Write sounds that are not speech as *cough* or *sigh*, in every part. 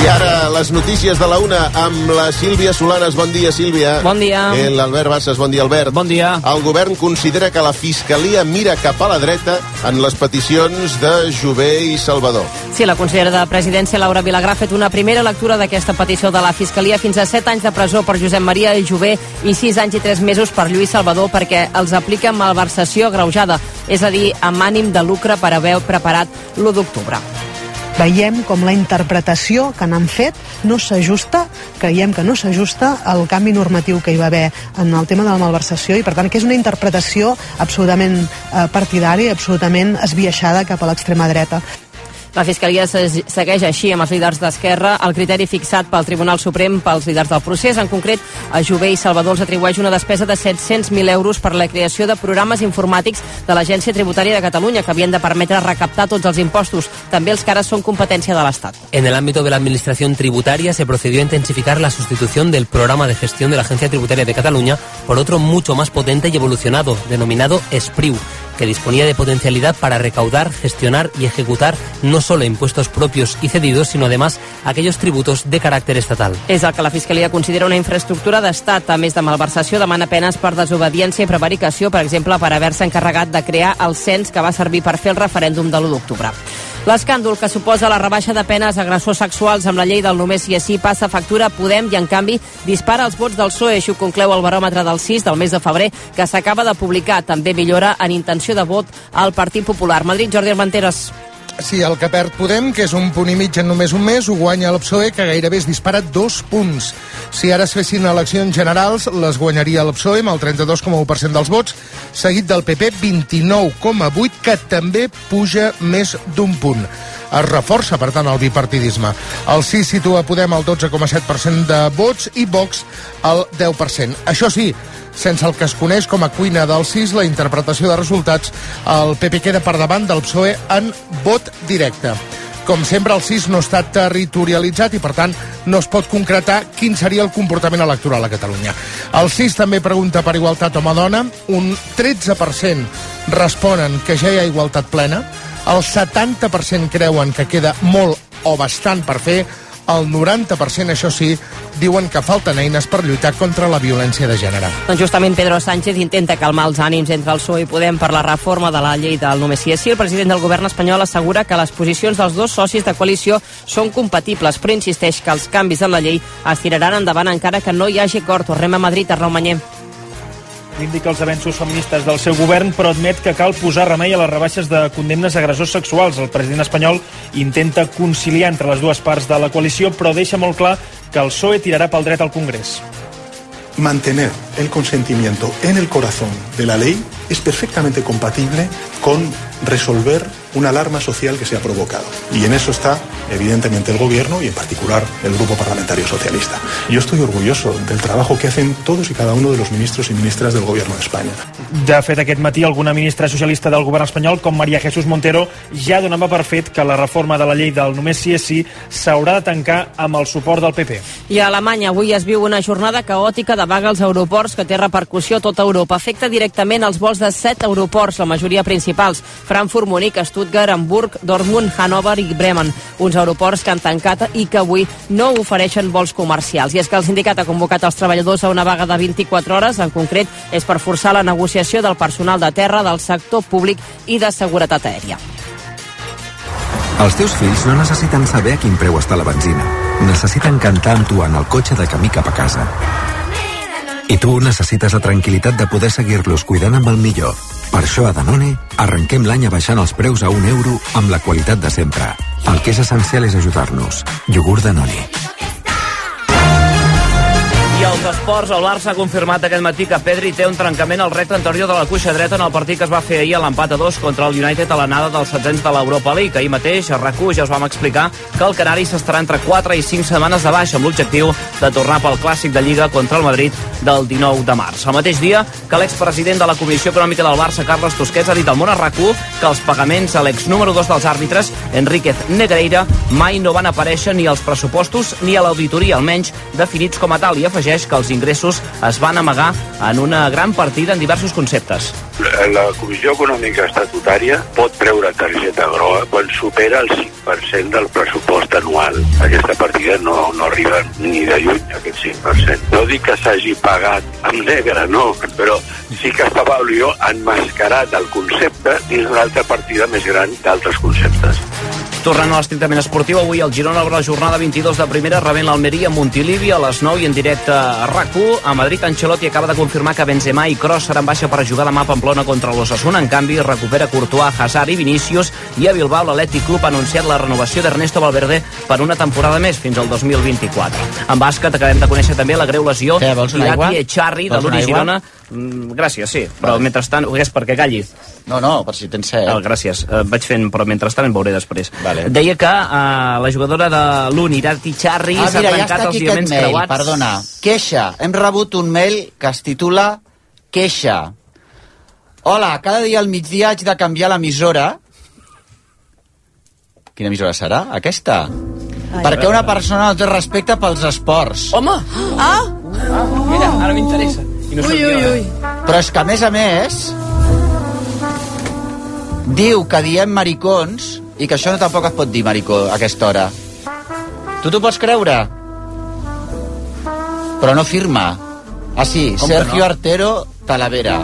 I ara les notícies de la una amb la Sílvia Solanes. Bon dia, Sílvia. Bon dia. Eh, L'Albert Bassas. Bon dia, Albert. Bon dia. El govern considera que la Fiscalia mira cap a la dreta en les peticions de Jové i Salvador. Sí, la consellera de Presidència, Laura Vilagrà, ha fet una primera lectura d'aquesta petició de la Fiscalia fins a 7 anys de presó per Josep Maria Jové i 6 anys i 3 mesos per Lluís Salvador perquè els aplica malversació agreujada, és a dir, amb ànim de lucre per haver preparat l'1 d'octubre veiem com la interpretació que n'han fet no s'ajusta, creiem que no s'ajusta al canvi normatiu que hi va haver en el tema de la malversació i per tant que és una interpretació absolutament eh, partidària i absolutament esbiaixada cap a l'extrema dreta. La Fiscalia segueix així amb els líders d'Esquerra el criteri fixat pel Tribunal Suprem pels líders del procés. En concret, a Jové i Salvador els atribueix una despesa de 700.000 euros per la creació de programes informàtics de l'Agència Tributària de Catalunya que havien de permetre recaptar tots els impostos, també els que ara són competència de l'Estat. En el ámbito de la Administración Tributaria se procedió a intensificar la sustitución del programa de gestión de la Agencia Tributaria de Cataluña por otro mucho más potente y evolucionado, denominado SPRIU que disponía de potencialidad para recaudar, gestionar y ejecutar no solo impuestos propios y cedidos, sino además aquellos tributos de carácter estatal. És el que la Fiscalia considera una infraestructura d'estat. A més de malversació, demana penes per desobediència i prevaricació, per exemple, per haver-se encarregat de crear el cens que va servir per fer el referèndum de l'1 d'octubre. L'escàndol que suposa la rebaixa de penes a agressors sexuals amb la llei del només si sí passa factura a Podem i, en canvi, dispara els vots del PSOE. Això concleu el baròmetre del 6 del mes de febrer que s'acaba de publicar. També millora en intenció de vot al Partit Popular. Madrid, Jordi Armenteres. Sí, el que perd Podem, que és un punt i mig en només un mes, ho guanya el PSOE, que gairebé es dispara dos punts. Si ara es fessin eleccions generals, les guanyaria el PSOE amb el 32,1% dels vots, seguit del PP 29,8%, que també puja més d'un punt. Es reforça, per tant, el bipartidisme. El sí situa Podem al 12,7% de vots i Vox al 10%. Això sí, sense el que es coneix com a cuina del CIS, la interpretació de resultats, el PP queda per davant del PSOE en vot directe. Com sempre, el CIS no està territorialitzat i, per tant, no es pot concretar quin seria el comportament electoral a Catalunya. El CIS també pregunta per igualtat home-dona. Un 13% responen que ja hi ha igualtat plena. El 70% creuen que queda molt o bastant per fer el 90%, això sí, diuen que falten eines per lluitar contra la violència de gènere. Doncs justament Pedro Sánchez intenta calmar els ànims entre el PSOE i Podem per la reforma de la llei del només si és sí. El president del govern espanyol assegura que les posicions dels dos socis de coalició són compatibles, però insisteix que els canvis en la llei es tiraran endavant encara que no hi hagi acord. Tornem a Madrid, a Manyer indica els avenços feministes del seu govern, però admet que cal posar remei a les rebaixes de condemnes a agressors sexuals. El president espanyol intenta conciliar entre les dues parts de la coalició, però deixa molt clar que el PSOE tirarà pel dret al Congrés. Mantener el consentimiento en el corazón de la ley es perfectamente compatible con resolver una alarma social que se ha provocado. Y en eso está, evidentemente, el Gobierno y, en particular, el Grupo Parlamentario Socialista. Yo estoy orgulloso del trabajo que hacen todos y cada uno de los ministros y ministras del Gobierno de España. De fet, aquest matí, alguna ministra socialista del govern espanyol, com Maria Jesús Montero, ja donava per fet que la reforma de la llei del només sí és sí s'haurà de tancar amb el suport del PP. I a Alemanya avui es viu una jornada caòtica de vaga als aeroports que té repercussió a tota Europa. Afecta directament els vols de set aeroports, la majoria principals, Frankfurt, Múnich, Stuttgart, Hamburg, Dortmund, Hannover i Bremen, uns aeroports que han tancat i que avui no ofereixen vols comercials. I és que el sindicat ha convocat els treballadors a una vaga de 24 hores, en concret és per forçar la negociació del personal de terra del sector públic i de seguretat aèria. Els teus fills no necessiten saber a quin preu està la benzina. Necessiten cantar amb tu en el cotxe de camí cap a casa. I tu necessites la tranquil·litat de poder seguir-los cuidant amb el millor. Per això a Danone arrenquem l'any abaixant els preus a un euro amb la qualitat de sempre. El que és essencial és ajudar-nos. Iogurt Danone. I als esports, el Barça ha confirmat aquest matí que Pedri té un trencament al recte anterior de la cuixa dreta en el partit que es va fer ahir a l'empat a dos contra el United a l'anada dels setzents de l'Europa League. Ahir mateix, a rac ja us vam explicar que el Canari s'estarà entre 4 i 5 setmanes de baix amb l'objectiu de tornar pel clàssic de Lliga contra el Madrid del 19 de març. El mateix dia que l'expresident de la Comissió Econòmica del Barça, Carles Tusquets, ha dit al món a rac que els pagaments a l'ex número 2 dels àrbitres, Enríquez Negreira, mai no van aparèixer ni als pressupostos ni a l'auditoria, almenys definits com a tal, i afegeix que els ingressos es van amagar en una gran partida en diversos conceptes. La Comissió Econòmica Estatutària pot treure targeta groga quan supera el 5% del pressupost anual. Aquesta partida no, no arriba ni de lluny aquest 5%. No dic que s'hagi pagat en negre, no, però sí que estava jo enmascarat el concepte dins d'una altra partida més gran d'altres conceptes. Tornant a l'estrictament esportiu, avui el Girona obre la jornada 22 de primera rebent l'Almeria a Montilivi a les 9 i en directe a RAC1. A Madrid, Ancelotti acaba de confirmar que Benzema i Kroos seran baixa per jugar demà a Pamplona contra l'Ossassuna. En canvi, recupera Courtois, Hazard i Vinícius i a Bilbao l'Atlètic Club ha anunciat la renovació d'Ernesto Valverde per una temporada més fins al 2024. En bàsquet acabem de conèixer també la greu lesió aigua? d'Irati Echarri de aigua? Girona. Mm, gràcies, sí, però mentrestant, és perquè callis. No, no, per si tens set. Ah, gràcies, eh, vaig fent, però mentrestant en veuré després. Vale. Deia que eh, la jugadora de l'Uni, Irati Charri, Ah, s'ha ja trencat està els lligaments mail, creuats. perdona. Queixa. Hem rebut un mail que es titula Queixa. Hola, cada dia al migdia haig de canviar l'emissora. Quina emissora serà? Aquesta? Perquè una persona no té respecte pels esports. Home! Ah! ah mira, ara m'interessa. No Ui, ui, ui. Però és que, a més a més, diu que diem maricons i que això no tampoc es pot dir maricó a aquesta hora. Tu t'ho pots creure? Però no firma. Ah, sí, Com Sergio no? Artero Talavera.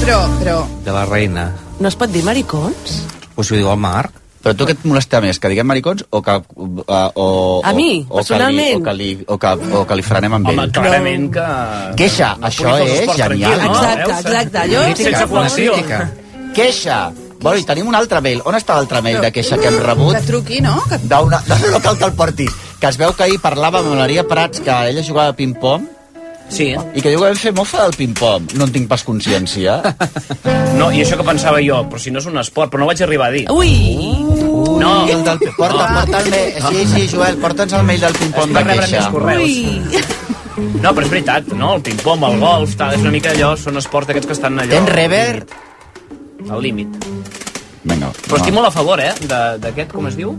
Però, però... De la reina. No es pot dir maricons? Us ho diu el Marc? Però tu què et molesta més, que diguem maricons o que... Uh, o, A mi, o, personalment? Que li, o, que li, o, que, o que li frenem amb Home, ell? clarament que... Queixa, això fer els és genial. no? Exacte, exacte. Jo- Sense Sense coacció. Queixa. Bueno, i tenim un altre mail. On està l'altre mail de queixa que hem rebut? Que truqui, no? Que... D'una... No, no cal que el portis. Que es veu que ahir parlava amb Maria Prats, que ella jugava a ping-pong, Sí. i que diu que vam fer mofa del ping-pong. No en tinc pas consciència. *laughs* No, i això que pensava jo, però si no és un esport, però no ho vaig arribar a dir. Ui! No. I el del... Porta, porta el mail... Sí, sí, Joel, porta'ns el mail del ping-pong de rebre queixa. No, però és veritat, no? El ping-pong, el golf, tal, és una mica allò, són esports d'aquests que estan allò... Tens rever? Al límit. Vinga. Però estic molt a favor, eh, de- d'aquest, com es diu?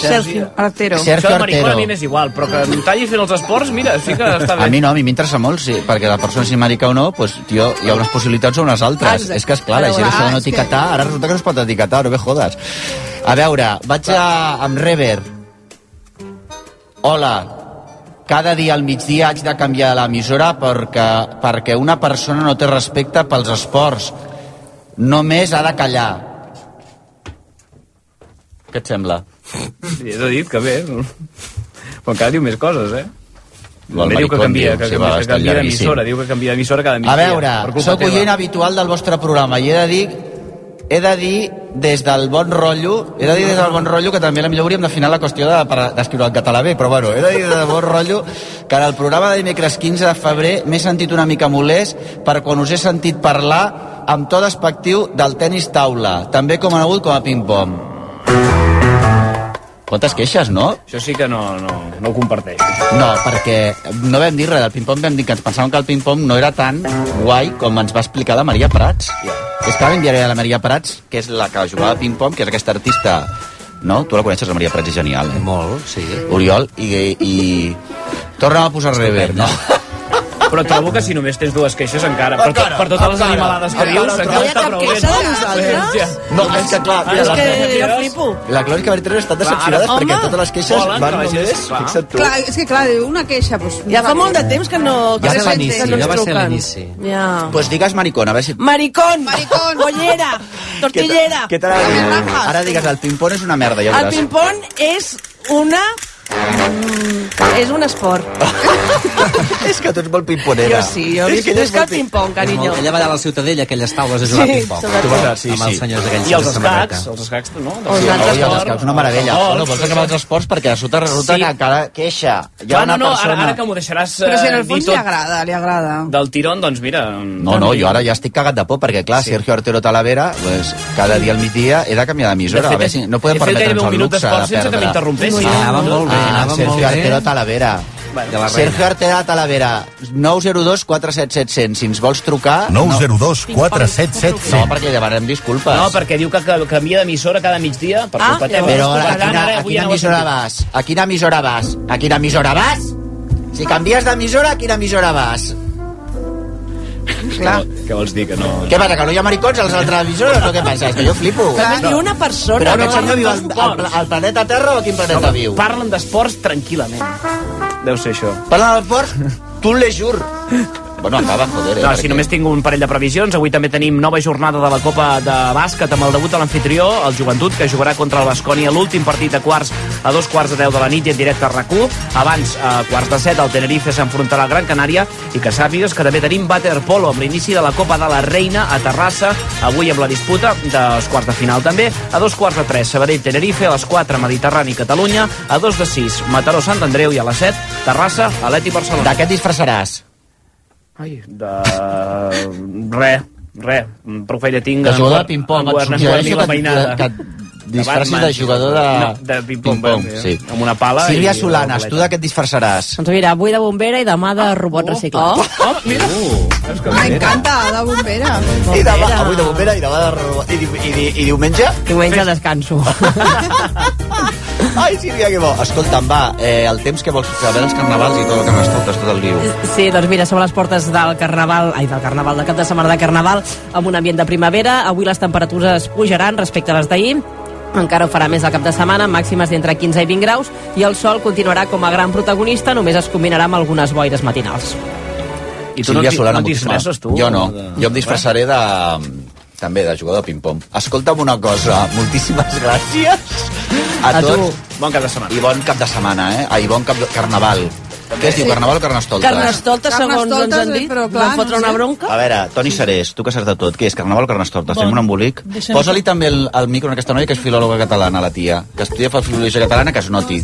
Sergio Artero. Sergio Això de maricón a mi m'és igual, però que em talli fent els esports, mira, sí que està bé. A mi no, a mi m'interessa molt, sí, perquè la persona si marica o no, pues, tio, hi ha unes possibilitats o unes altres. Exacte. És que, esclar, la gent Clar, això de no és que- etiquetar, ara resulta que no es pot etiquetar, no me jodes. A veure, vaig a, amb Rever. Hola, cada dia al migdia haig de canviar l'emissora perquè, perquè una persona no té respecte pels esports. Només ha de callar. Què et sembla? Sí, és a dir, que bé. Però encara diu més coses, eh? El També diu que canvia, diu, que sí, va, que canvia d'emissora, diu que canvia d'emissora cada A migdia. veure, per culpa sóc oient habitual del vostre programa i he de dir he de dir des del bon rotllo he de dir des del bon rotllo que també la millor hauríem d'afinar la qüestió de- d'escriure en català bé però bueno, he de dir des del bon rotllo que en el programa de dimecres 15 de febrer m'he sentit una mica molest per quan us he sentit parlar amb to despectiu del tennis taula també com a conegut com a ping-pong quantes queixes, no? Això sí que no, no, no ho comparteix. No, perquè no vam dir res del ping-pong, vam dir que ens pensàvem que el ping-pong no era tan guai com ens va explicar la Maria Prats. És que ara enviaré a la Maria Prats, que és la que jugava a ping-pong, que és aquesta artista... No? Tu la coneixes, la Maria Prats, és genial, eh? Molt, sí. Oriol, i... i... Torna a posar rever, no? *laughs* Però trobo que si només tens dues queixes encara, per, tot, per totes les animalades que encara, dius, encara. encara No hi ha està cap prou bé. queixa de nosaltres? No, és que clar, mira, És la, que jo flipo. la Clònica Bertrero està decepcionada perquè totes les queixes volen van només... Fixa't tu. Clar, és que clar, una queixa, doncs, ja fa molt de temps que no... Ja que va ser no l'inici, no ja va ser l'inici. Ja. Pues digues maricón, a veure si... Maricón, maricón, pollera, *laughs* tortillera. Què tal? Ara digues, el ping-pong és una merda, ja El veuràs. ping-pong és una... Mm, és un esport. *laughs* és que tu ets molt pimponera. Jo sí, jo És que és el pim- ping-pong, És carinyo. molt, ella va allà a la Ciutadella, a aquelles taules a jugar Sí, a ping-pong. Tu vas a- sí, amb els sí. senyors aquells I els de escacs, els escacs, no? Els Sí, altres no, esports. escacs, una meravella. Bueno, golf, vols acabar els esports perquè resulta, resulta Sí. que cada queixa hi ha una no, no, ara, persona... ara que m'ho deixaràs Però si en eh, el dir fons li agrada, li agrada. del tirón, doncs mira... No, no, jo ara ja estic cagat de por, perquè clar, Sergio Artero Talavera, pues, cada dia al migdia he de canviar d'emissora. A veure si no podem he fet gairebé permetre'ns un el minut luxe de d'esport sense que perdre. m'interrompessin. Ah, anàvem molt bé, Ah, Sergio molt bé. Talavera. De la Sergio reina. Artero Talavera, 902 47700. Si ens vols trucar... 902 477 No, perquè demanem disculpes. No, perquè diu que, que canvia d'emissora cada migdia per Ah, culpa teva. Però a tant, quina, ara a quina no emissora vas? A quina emissora vas? A quina emissora vas? Si canvies d'emissora, a quina emissora vas? Clar. Què vols dir, que no... Què passa, que no hi ha maricons a les altres emissores o què passa? És que jo flipo. Clar, ni una persona. Però no, aquest senyor viu al, al, al planeta Terra o a quin planeta viu? Parlen d'esports tranquil·lament. Deu ser això. Parlen d'esports? Tu le jur. Bueno, acaba, joder. Eh, No, perquè- si només tinc un parell de previsions. Avui també tenim nova jornada de la Copa de Bàsquet amb el debut de l'anfitrió, el Joventut, que jugarà contra el Bascònia l'últim partit a quarts a dos quarts de deu de la nit i en directe a RAC1. Abans, a quarts de set, el Tenerife s'enfrontarà al Gran Canària i que sàpigues que també tenim waterpolo amb l'inici de la Copa de la Reina a Terrassa, avui amb la disputa dels quarts de final també. A dos quarts de tres, Sabadell-Tenerife, a les 4, Mediterrani-Catalunya, a dos de sis, Mataró-Sant Andreu i a les 7, Terrassa, Aleti-Barcelona. De què et disfressaràs? Ai, de... Re, re. Prou feina tinc... De jugador de ping-pong. Et suggereixo que, mainada. que et de jugador de... No, de ping-pong, ping-pong, eh? sí. Amb una pala Sílvia i Solanes, tu de què et disfressaràs? Doncs mira, avui de bombera i demà de robot reciclat. Oh, mira! M'encanta, de bombera. I demà, avui de bombera i demà de... ro- I, i, di- i diumenge? Diumenge descanso. *laughs* Ai, Sílvia, que bo. Escolta'm, va, eh, el temps que vols que a veure els carnavals i tot el que m'estoltes, tot el guiu. Sí, doncs mira, som a les portes del Carnaval, ai, del Carnaval, del cap de setmana de Carnaval, amb un ambient de primavera. Avui les temperatures pujaran respecte a les d'ahir, encara ho farà més el cap de setmana, màximes d'entre 15 i 20 graus, i el sol continuarà com a gran protagonista, només es combinarà amb algunes boires matinals. I tu no Sílvia et- Solana, no et disfresses, tu? Jo no. De- Jo em disfressaré de... també de jugador de ping-pong. Escolta'm una cosa, moltíssimes *laughs* gràcies a, A tu. tots. Bon cap de setmana. I bon cap de setmana, eh? Ai, bon cap de... Carnaval. Què es diu, carnaval o carnestoltes? Carnestoltes, segons ens Carnestoltes, han dit. però clar, fotre no una sé. bronca. A veure, Toni Serés, tu que saps de tot, què és, carnaval o carnestoltes? Fem Bon, un embolic? Posa-li també el, el micro a aquesta noia que és filòloga catalana, la tia, que estudia filologia catalana, que es noti.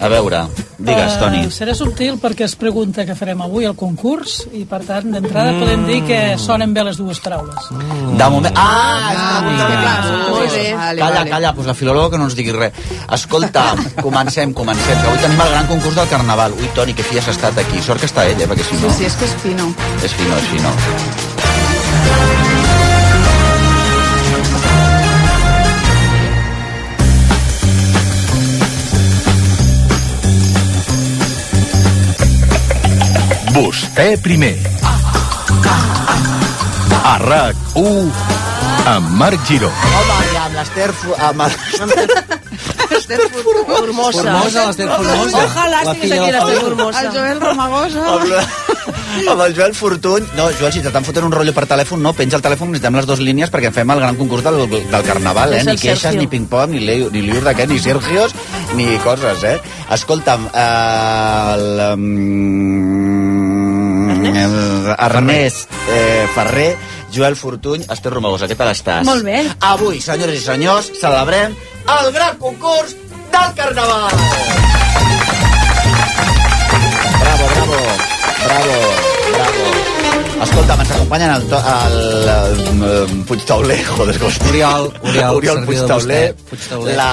A veure, digues, Toni. Eh, seré subtil perquè es pregunta què farem avui al concurs i per tant d'entrada podem dir que sonen bé les dues paraules. De moment... Ah, ah Molt bé. Vale, calla, calla, doncs la filòloga que no ens digui res. Escolta, *laughs* comencem, comencem, que avui tenim el gran concurs del Carnaval. Ui, Toni, que fi has estat aquí. Sort que està ell, eh, perquè si no... Sí, sí, és que és fino. És fino, és fino. Vostè primer. A RAC1 amb Marc Giró. Home, i amb l'Ester... Amb el... Formosa. Formosa, l'Ester Formosa. Ojalà estigués aquí l'Ester Formosa. El Joel Romagosa. amb, la... amb el Joel Fortuny. No, Joel, si t'estan fotent un rotllo per telèfon, no, penja el telèfon, necessitem les dues línies perquè fem el gran concurs del, del Carnaval, eh? Ni queixes, ni ping-pong, ni, ni liur d'aquest, ni Sergios, ni coses, eh? Escolta'm, eh, el... Um, el Ernest eh, Ferrer, Joel Fortuny, Esther Romagosa, què tal estàs? Molt bé. Avui, senyores i senyors, celebrem el gran concurs del Carnaval! Bravo, bravo, bravo, bravo. Escolta, ens acompanyen el, el, el, el Puigtauler, joder, com es diu? Oriol, Oriol, Oriol Puigtauler, Puigtauler. La,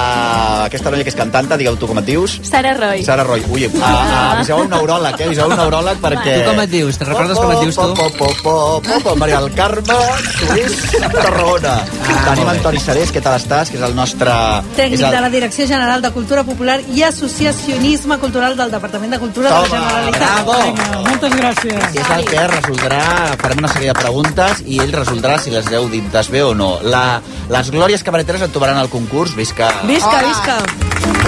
aquesta noia que és cantanta, digueu tu com et dius? Sara Roy. Sara Roy. Ui, a, a, aviseu un neuròleg, eh? Aviseu un neuròleg perquè... Tu com et dius? Te'n recordes com et dius tu? Po, po, po, po, po, Maria del Carme, Suís, Tarragona. Tenim en Toni Serés, què tal estàs? Que és el nostre... Tècnic és el... de la Direcció General de Cultura Popular i Associacionisme Cultural del Departament de Cultura de la Toma, Generalitat. bravo. Vinga, moltes gràcies. és el que resoldrà, farem una sèrie de preguntes i ell resoldrà si les deu dites bé o no. La, les glòries cabareteres et trobaran al concurs, visca... Visca, visca.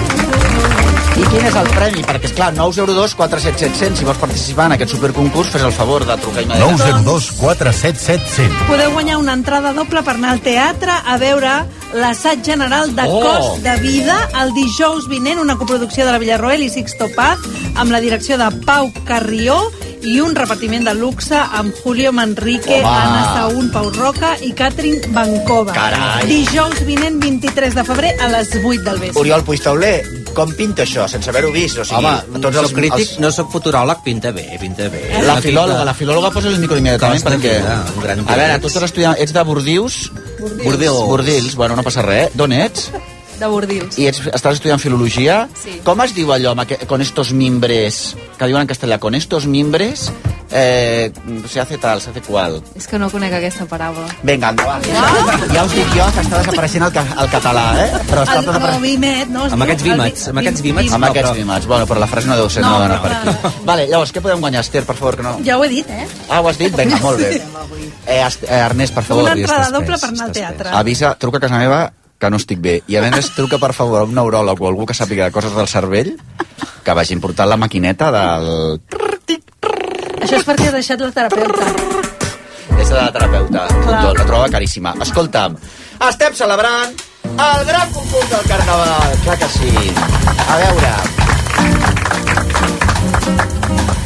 I quin és el premi? Perquè, esclar, 902 47700, si vols participar en aquest superconcurs, fes el favor de trucar immediatament. 902 477 Podeu guanyar una entrada doble per anar al teatre a veure l'assaig general de Oh! Cost de Vida el dijous vinent, una coproducció de la Villarroel i Sixto Paz, amb la direcció de Pau Carrió i un repartiment de luxe amb Julio Manrique, Home! Anna Saún, Pau Roca i Catherine Bancova. Carai! Dijous vinent, 23 de febrer, a les 8 del vespre. Oriol Puigtauler, com pinta això, sense haver-ho vist? O sigui, Home, tots els crític, els- no sóc futuròleg, pinta bé, pinta bé. La filòloga, la filòloga posa el micro immediatament perquè... Vida, un gran A veure, tu estàs estudiant... Ets de Bordius? Bordils. Bordils, bueno, no passa res. D'on ets? De Bordils. I ets, estàs estudiant filologia? Sí. Com es diu allò, amb aqu- con estos mimbres, que diuen en castellà, con estos mimbres, Eh, se hace tal, se hace qual. És que no conec aquesta paràbola. Vinga, endavant. Ja us dic jo que està desapareixent el, ca el català, eh? Però està El, tot no, apareixent. Vimet, no? Amb aquests El vímets, vi- amb aquests vímets. Amb aquests vímets. Bueno, però la frase no deu ser, no, No, no, no, no, per aquí. Vale, llavors, què podem guanyar, Esther, per favor, que no... Ja ho he dit, eh? Ah, ho has dit? Vinga, molt bé. Eh, eh, Ernest, per favor. Una entrada doble per anar al teatre. Avisa, truca a casa meva que no estic bé. I a més, truca, per favor, a un neuròleg o algú que sàpiga de coses del cervell que vagin portant la maquineta del... Això és perquè has deixat la terapeuta. És la terapeuta. Doctor, la troba caríssima. Escolta'm, estem celebrant el gran concurs del Carnaval. Clar que sí. A veure...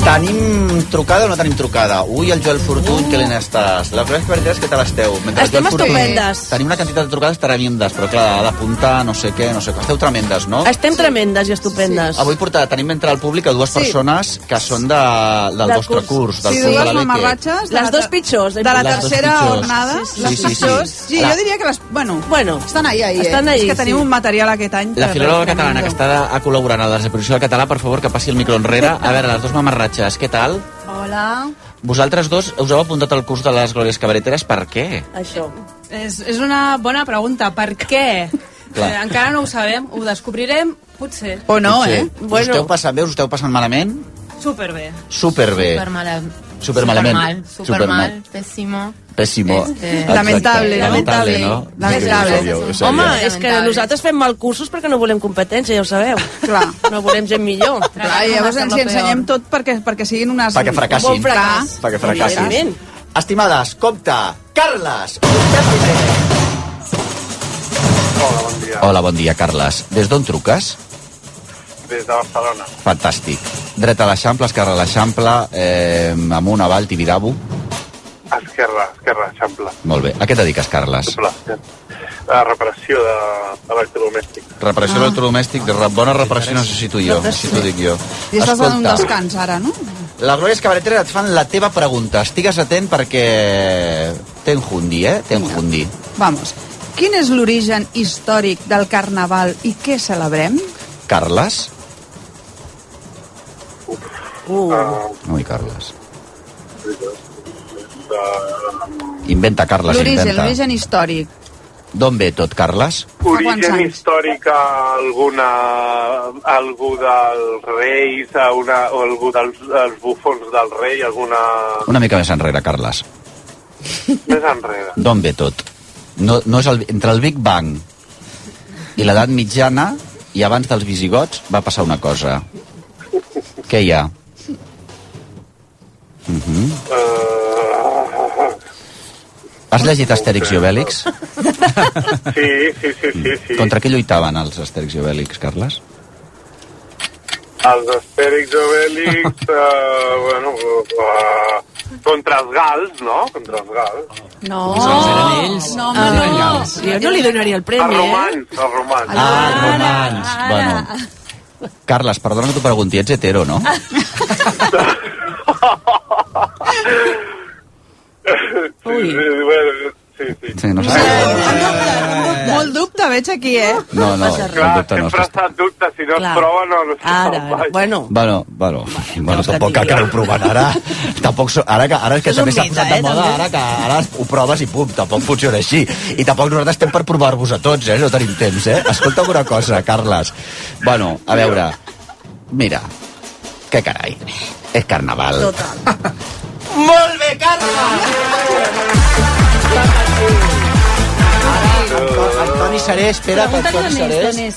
Tenim trucada o no tenim trucada? Ui, el Joel Fortuny, que l'en estàs? La Flores Cabriteres, què tal esteu? Mentre el Estem Joel Fortuny- estupendes. Tenim una quantitat de trucades tremendes, però clar, ha d'apuntar, no sé què, no sé què. Esteu tremendes, no? Estem tremendes i estupendes. Avui portar, tenim entre al públic a dues Sí. persones que són de, del, Del vostre curs. curs, del Sí, curs dues mamarratxes. de Les la dos ter- pitjors. De la Les dos tercera jornada. Sí, sí, les sí, sí, pitjors. sí. Sí, La- jo diria que les... Bueno, bueno estan ahí, ahí, estan eh? ahí, És que tenim sí. un material aquest any... La que- filòloga catalana que està a col·laborant a la desaparició del català, per favor, que passi el micro enrere. A veure, les dues mamarratxes, què tal? Hola. Vosaltres dos us heu apuntat al curs de les Glòries Cabareteres, per què? Això. És, és una bona pregunta. Per què? Clar. Eh, encara no ho sabem, ho descobrirem, potser. O no, Potser. eh? Us esteu passant bé? Us esteu passant malament? Superbé. Superbé. Supermal. Supermalament. Supermal. Supermal. Pésimo. Pèssimo. Este- Exacte. Lamentable, lamentable, no? lamentable. Home, és que nosaltres fem mal cursos perquè no volem competència, ja ho sabeu. Clar. No volem gent millor. Clar, i llavors ens hi ensenyem tot perquè, perquè siguin unes... Perquè fracassin. Un fracàs. Perquè fracassin. Estimades, compte, Carles! Hola, bon dia. Hola, bon dia, Carles. Des d'on truques? Des de Barcelona. Fantàstic. Dret a l'Eixample, esquerra a l'Eixample, eh, amunt, avall, Tibidabo. Esquerra, esquerra, Eixample. Molt bé. A què dediques, Carles? Eixample. La reparació de- d'electrodomèstics. Reparació Ah. d'electrodomèstic, de re- bona reparació necessito jo, necessito dic jo. I estàs en un descans ara, no? les Glòries Cabareteres et fan la teva pregunta. Estigues atent perquè ten jundi, eh? Ten jundi. Vamos. Quin és l'origen històric del Carnaval i què celebrem? Carles? Uh. Ui, Carles. Inventa, Carles, inventa. l'origen històric. D'on ve tot, Carles? Origen històric a alguna, a algú dels reis, a una, o algú dels els bufons del rei, alguna... Una mica més enrere, Carles. Més enrere. D'on ve tot? No, no és el, entre el Big Bang i l'edat mitjana i abans dels visigots va passar una cosa. Què hi ha? Uh -huh. Uh, Has llegit Astèrix i Obèlix? sí, sí, sí, sí, sí. Contra què lluitaven els Astèrix i Obèlix, Carles? Els Astèrix Obèlix, uh, *laughs* bueno, uh, contra els gals, no? Contra els gals. No. Eren ells? No, home, no. Jo no li donaria el Els premi, eh? romans, els romans. Ah, els romans. Bueno. Carles, perdona que t'ho pregunti, ets hetero, no? *laughs* *laughs* Sí, sí, bueno, sí, sí. Sí, no sé. Molt dubte veig aquí, eh? No, no, Clar, dubte no. sempre que- està en dubte, si no Clar. es prova no, no es Ara, prova mai. bueno, Bueno, bueno, bueno tampoc cal que aneu provant ara. Tampoc, so- ara, que, ara és que És també un s'ha mite, posat de eh, moda, també. ara que ara ho proves i pum, tampoc funciona així. I tampoc nosaltres estem per provar-vos a tots, eh? No tenim temps, eh? Escolta'm una cosa, Carles. Bueno, a veure, mira, què carai, és carnaval. total. *laughs* Molt bé, Carles! Antoni Seré, espera, Antoni Seré...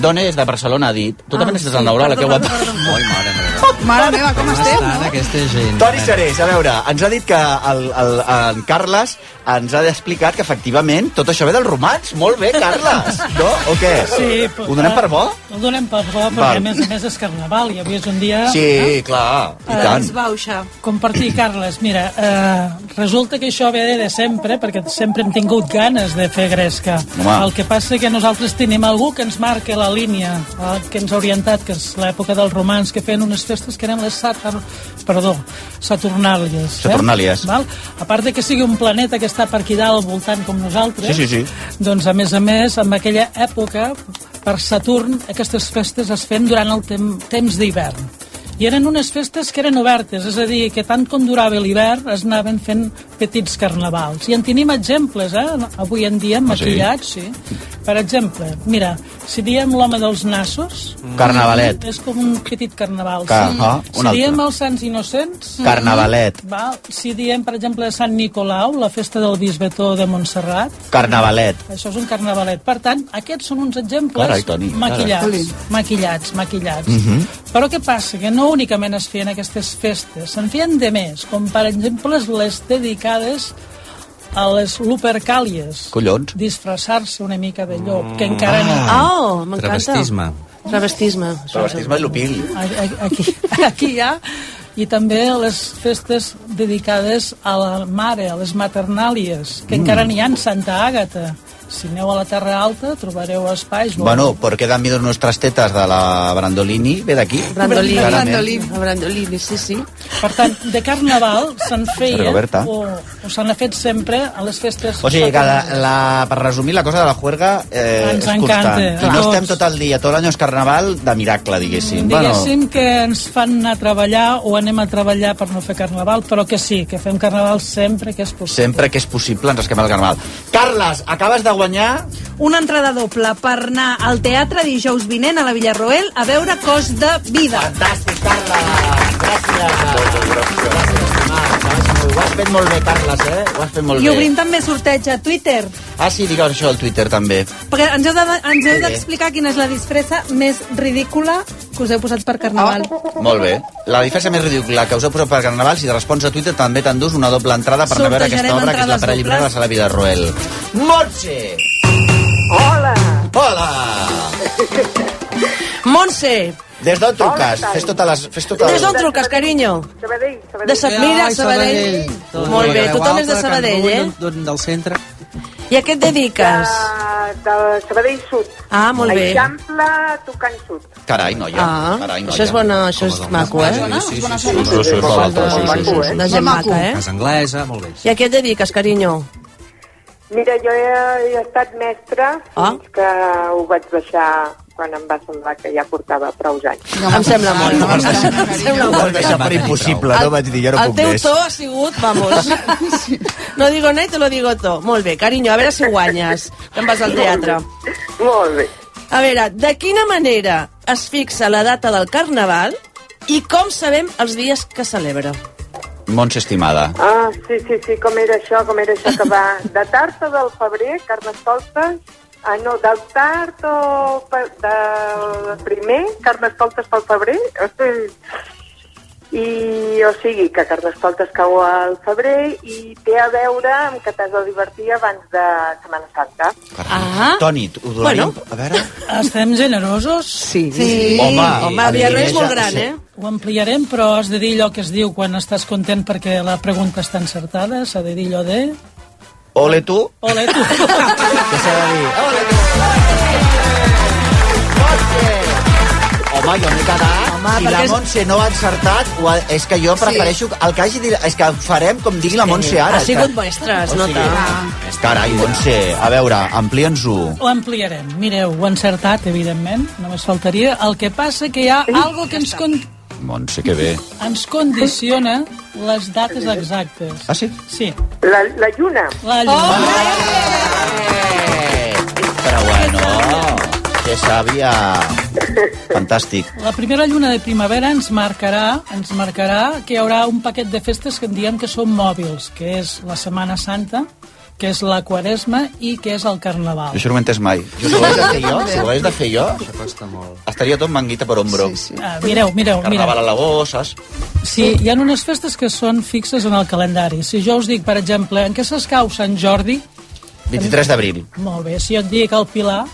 d'on és? De Barcelona, ha dit. Tu també n'estàs al neuròleg, que guapa. perdó. Ai, mare meva. Mare meva, com estem, no? aquesta gent? Toni Serés, a veure, ens ha dit que el, el, en Carles ens ha explicat que efectivament tot això ve dels romans. Molt bé, Carles, no? O què? Sí, Ho donem per bo? Ho donem per bo, perquè Val. a més a més és carnaval i avui és un dia... Sí, clar, i Eh, tant. bauxa. Compartir, Carles, mira, eh, resulta que això ve de sempre, perquè sempre hem tingut ganes de fer gresca. Home. El que passa que nosaltres tenim algú que ens marca la línia, eh, que ens ha orientat, que és l'època dels romans, que feien unes festes que eren les Satur... Perdó, Saturnàlies. Saturnàlies. Eh? Val? A part de que sigui un planeta que està per aquí dalt al voltant com nosaltres, Sí, sí, sí. doncs, a més a més, en aquella època, per Saturn, aquestes festes es feien durant el tem temps d'hivern. I eren unes festes que eren obertes, és a dir, que tant com durava l'hivern es anaven fent petits carnavals. I en tenim exemples, eh? Avui en dia, Ah, sí? maquillats, sí. Per exemple, mira, si diem l'home dels nassos... Carnavalet. És com un petit carnaval. Ca- sí. ah, si un altre. diem els Sants Innocents... Carnavalet. Val. Si diem, per exemple, Sant Nicolau, la festa del bisbetó de Montserrat, Carnavalet. això és un carnavalet. Per tant, aquests són uns exemples Carai, Toni, maquillats, carai. maquillats, maquillats. Mhm. Però què passa? Que no únicament es feien aquestes festes, se'n feien de més, com per exemple les dedicades a les lupercàlies. Collons. Disfressar-se una mica de llop, que encara no... Ah, oh, m'encanta. Travestisme. Travestisme. Travestisme i lupil. Aquí, *laughs* aquí hi ha i també les festes dedicades a la mare, a les maternàlies, que Mm. encara n'hi ha en Santa Àgata. Si aneu a la Terra Alta trobareu espais. Bueno, ¿por qué dan miedo nuestras tetes de la Brandolini? Ve d'aquí. Brandolini. Brandolini. Brandolini, sí, sí. Per tant, de carnaval se'n feia Roberta. o, o se n'ha fet sempre a les festes O sigui que, la, la, per resumir, la cosa de la juerga eh, Ens és encanta, constant. I no estem tot el dia, tot l'any és carnaval de miracle, diguéssim. Diguéssim que ens fan anar a treballar o anem a treballar per no fer carnaval, però que sí, que fem carnaval sempre que és Bueno, possible. sempre que és possible ens esquema el carnaval. Carles, acabes de guanyar? Una entrada doble per anar al teatre dijous vinent a la Villarroel a veure Cos de Vida. Fantàstic, Ho has fet molt bé, Carles, eh? Ho has fet molt I bé. obrim també sorteig a Twitter, Ah, sí, digues això al Twitter, també. perquè ens heu de- ens heu d'explicar quina és la disfressa més ridícula que us heu posat per Carnaval. Molt bé. La diferència més ridícula que us heu posat per Carnaval, si respons a Twitter, també t'endús una doble entrada per anar a veure aquesta obra, que és la entrades Llibre de la dobles. Sala Villarroel. Montse! Hola! Hola! Montse! Des d'on truques? Fes tota les... Fes tota Des d'on truques, carinyo? Sabadell. Sabadell. De Sabadell. Sabadell. Molt bé, tothom és de Sabadell, eh? Del centre. I a què et dediques? De, de Sabadell Sud. Ah, molt bé. Eixample tocant sud. Carai, noia. Ah, Carai, noia. Això és bona, això és doncs, maco, eh? Sí, sí, sí. sí, sí, sí, De gent maca, eh? És anglesa, molt bé. I a què et dediques, carinyo? Mira, jo he, he estat mestra ah. fins ah? que ho vaig baixar quan em va semblar que ja portava prou anys. Em sembla molt. Em sembla Ho vas molt. *laughs* deixar per impossible, no? Vaig dir, jo no El puc teu més. to ha sigut, vamos. *laughs* No digo y te lo digo todo. Molt bé, carinyo, a veure si guanyes. Que em vas al teatre. Molt bé. A veure, de quina manera es fixa la data del Carnaval i com sabem els dies que celebra? Montse, estimada. Ah, sí, sí, sí, com era això, com era això que va de tard o del febrer, carnestoltes, ah, no, del tard o del primer, carnestoltes pel febrer, i, o sigui, que carnestoltes cau al febrer i té a veure amb que t'has de divertir abans de Setmana Santa. Ah. Toni, ho donaríem... Bueno. A veure... Estem generosos? Sí. sí. Home, Home, el Villarroel és molt gran, eh? Ho ampliarem, però has de dir allò que es diu quan estàs content perquè la pregunta està encertada, s'ha de dir allò de... Ole tu. Ole tu. *laughs* Què s'ha de dir? Ole tu. Home, jo m'he quedat. Home, si la és- Montse no ha encertat, ha... és que jo prefereixo... El que hagi dit... És que farem com digui la Montse ara. Ha sigut és que... mestre, es O sigui, nota. Carai, Montse, a veure, amplia'ns-ho. Ho ampliarem. Mireu, ho he encertat, evidentment, només faltaria. El que passa que hi ha algo que ens, con Montse, que bé. ens condiciona les dates exactes. Ah, sí? Sí. La, la lluna. La lluna. Però bueno, que sàvia. Fantàstic. La primera lluna de primavera ens marcarà, ens marcarà que hi haurà un paquet de festes que en diem que són mòbils, que és la Setmana Santa, que és la Quaresma i que és el Carnaval. Això no ho he entès mai. Jo, si ho hagués de fer jo, *laughs* si ho hagués de fer jo, Això costa molt. estaria tot manguita per ombro. Sí, sí. Ah, mireu, mireu, Carnaval mireu. a la bossa, saps? Sí, hi ha unes festes que són fixes en el calendari. Si jo us dic, per exemple, en què s'escau Sant Jordi? 23 d'abril, Molt bé, si jo et dic el Pilar,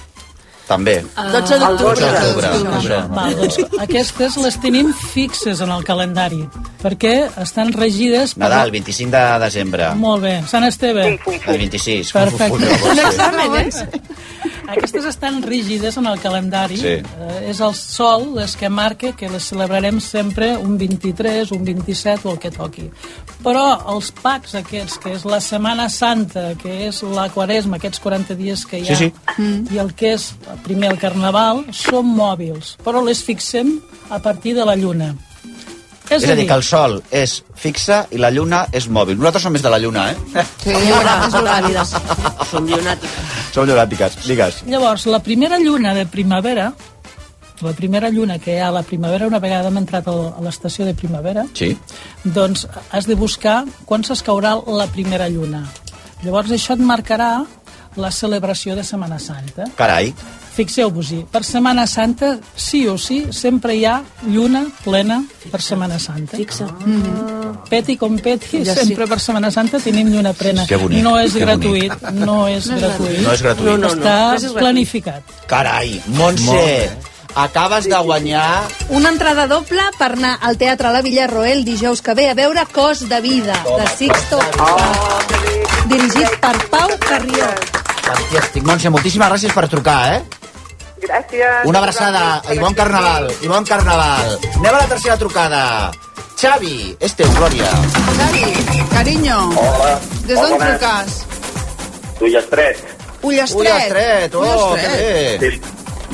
també. 12 d'octubre. 12 d'octubre. octubre. Val, doncs aquestes les tenim fixes en el calendari, perquè estan regides... per- Nadal, 25 de desembre. Molt bé. Sant Esteve. El 26. Perfecte. Un examen, eh? Aquestes estan rígides en el calendari. Sí. Eh, és el sol les que marca que les celebrarem sempre un 23, un 27 o el que toqui. Però els packs aquests, que és la Setmana Santa, que és la Quaresma, aquests 40 dies que hi ha, Sí, sí. i el que és primer el Carnaval, són mòbils, però les fixem a partir de la lluna. És, És a a dir, dir- que el Sol és fixe i la Lluna és mòbil. Nosaltres som més de la Lluna, eh? Sí. Som llunàtiques. Som llunàtiques, digues. Llavors, la primera lluna de primavera, la primera lluna que hi ha a la primavera, una vegada hem entrat a l'estació de primavera, Sí. doncs has de buscar quan s'escaurà la primera lluna. Llavors això et marcarà la celebració de Setmana Santa. Carai. Fixeu-vos-hi, per Setmana Santa, sí o sí, sempre hi ha lluna plena per Setmana Santa. Fixa. Peti com peti, Ja sí. sempre per Setmana Santa tenim lluna plena. Que bonic, no és que gratuït, bonic. no és No gratuït. No és gratuït. No, no, no. Està No és gratuït. planificat. Carai, Montse, acabes de guanyar... Una entrada doble per anar al Teatre La Villarroel dijous que ve a veure Cos de Vida, de Sixto Paz, dirigit per Pau Carrió. Fantàstic. Montse, moltíssimes gràcies per trucar, eh? Gràcies. Una abraçada i bon carnaval, i bon carnaval. Anem a la tercera trucada. Xavi, és teu, Glòria. Xavi, carinyo, Hola. des d'on truques? Ullastret. Ullastret. Ullastret, oh, Ullastret. que bé. Sí,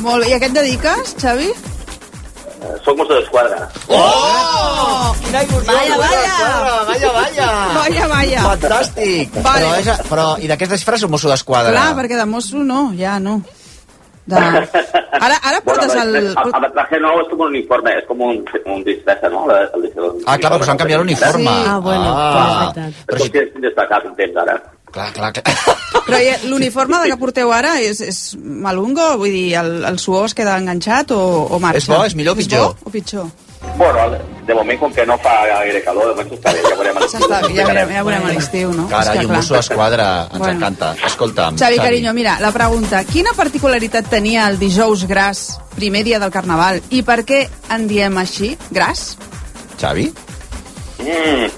Molt bé, i a què et dediques, Xavi? soc mosso d'esquadra. Oh! Quina il·lusió! Vaya, vaya. Vaya, vaya! Vaya, vaya. Fantàstic! Vale. Però, és, però, i de què es disfressa un mosso d'esquadra? Clar, perquè de mosso no, ja no. De... Ara, ara portes Bueno, el... el, el, traje nou és com un uniforme, és com un, un disfressa, no? El, el, el, Ah, clar, però s'han canviat l'uniforme. Sí. Ah, bueno, Ah. clar, és veritat. És com si destacat un temps, ara. Clar, clar, clar. Però i l'uniforme de que porteu ara és, és malungo? Vull dir, el, el suor es queda enganxat o, o marxa? És bo, és millor o pitjor? És bo o pitjor? Bueno, de moment, com que no fa gaire calor, de moment està bé, ja veurem. a Ja, està, ja, veurem, ja veurem a l'estiu, no? Carai, un mosso d'esquadra, ens Bueno. encanta. Escolta'm, Xavi, carinyo, mira, la pregunta. Quina particularitat tenia el dijous gras, primer dia del Carnaval, i per què en diem així, gras? Xavi? Mm.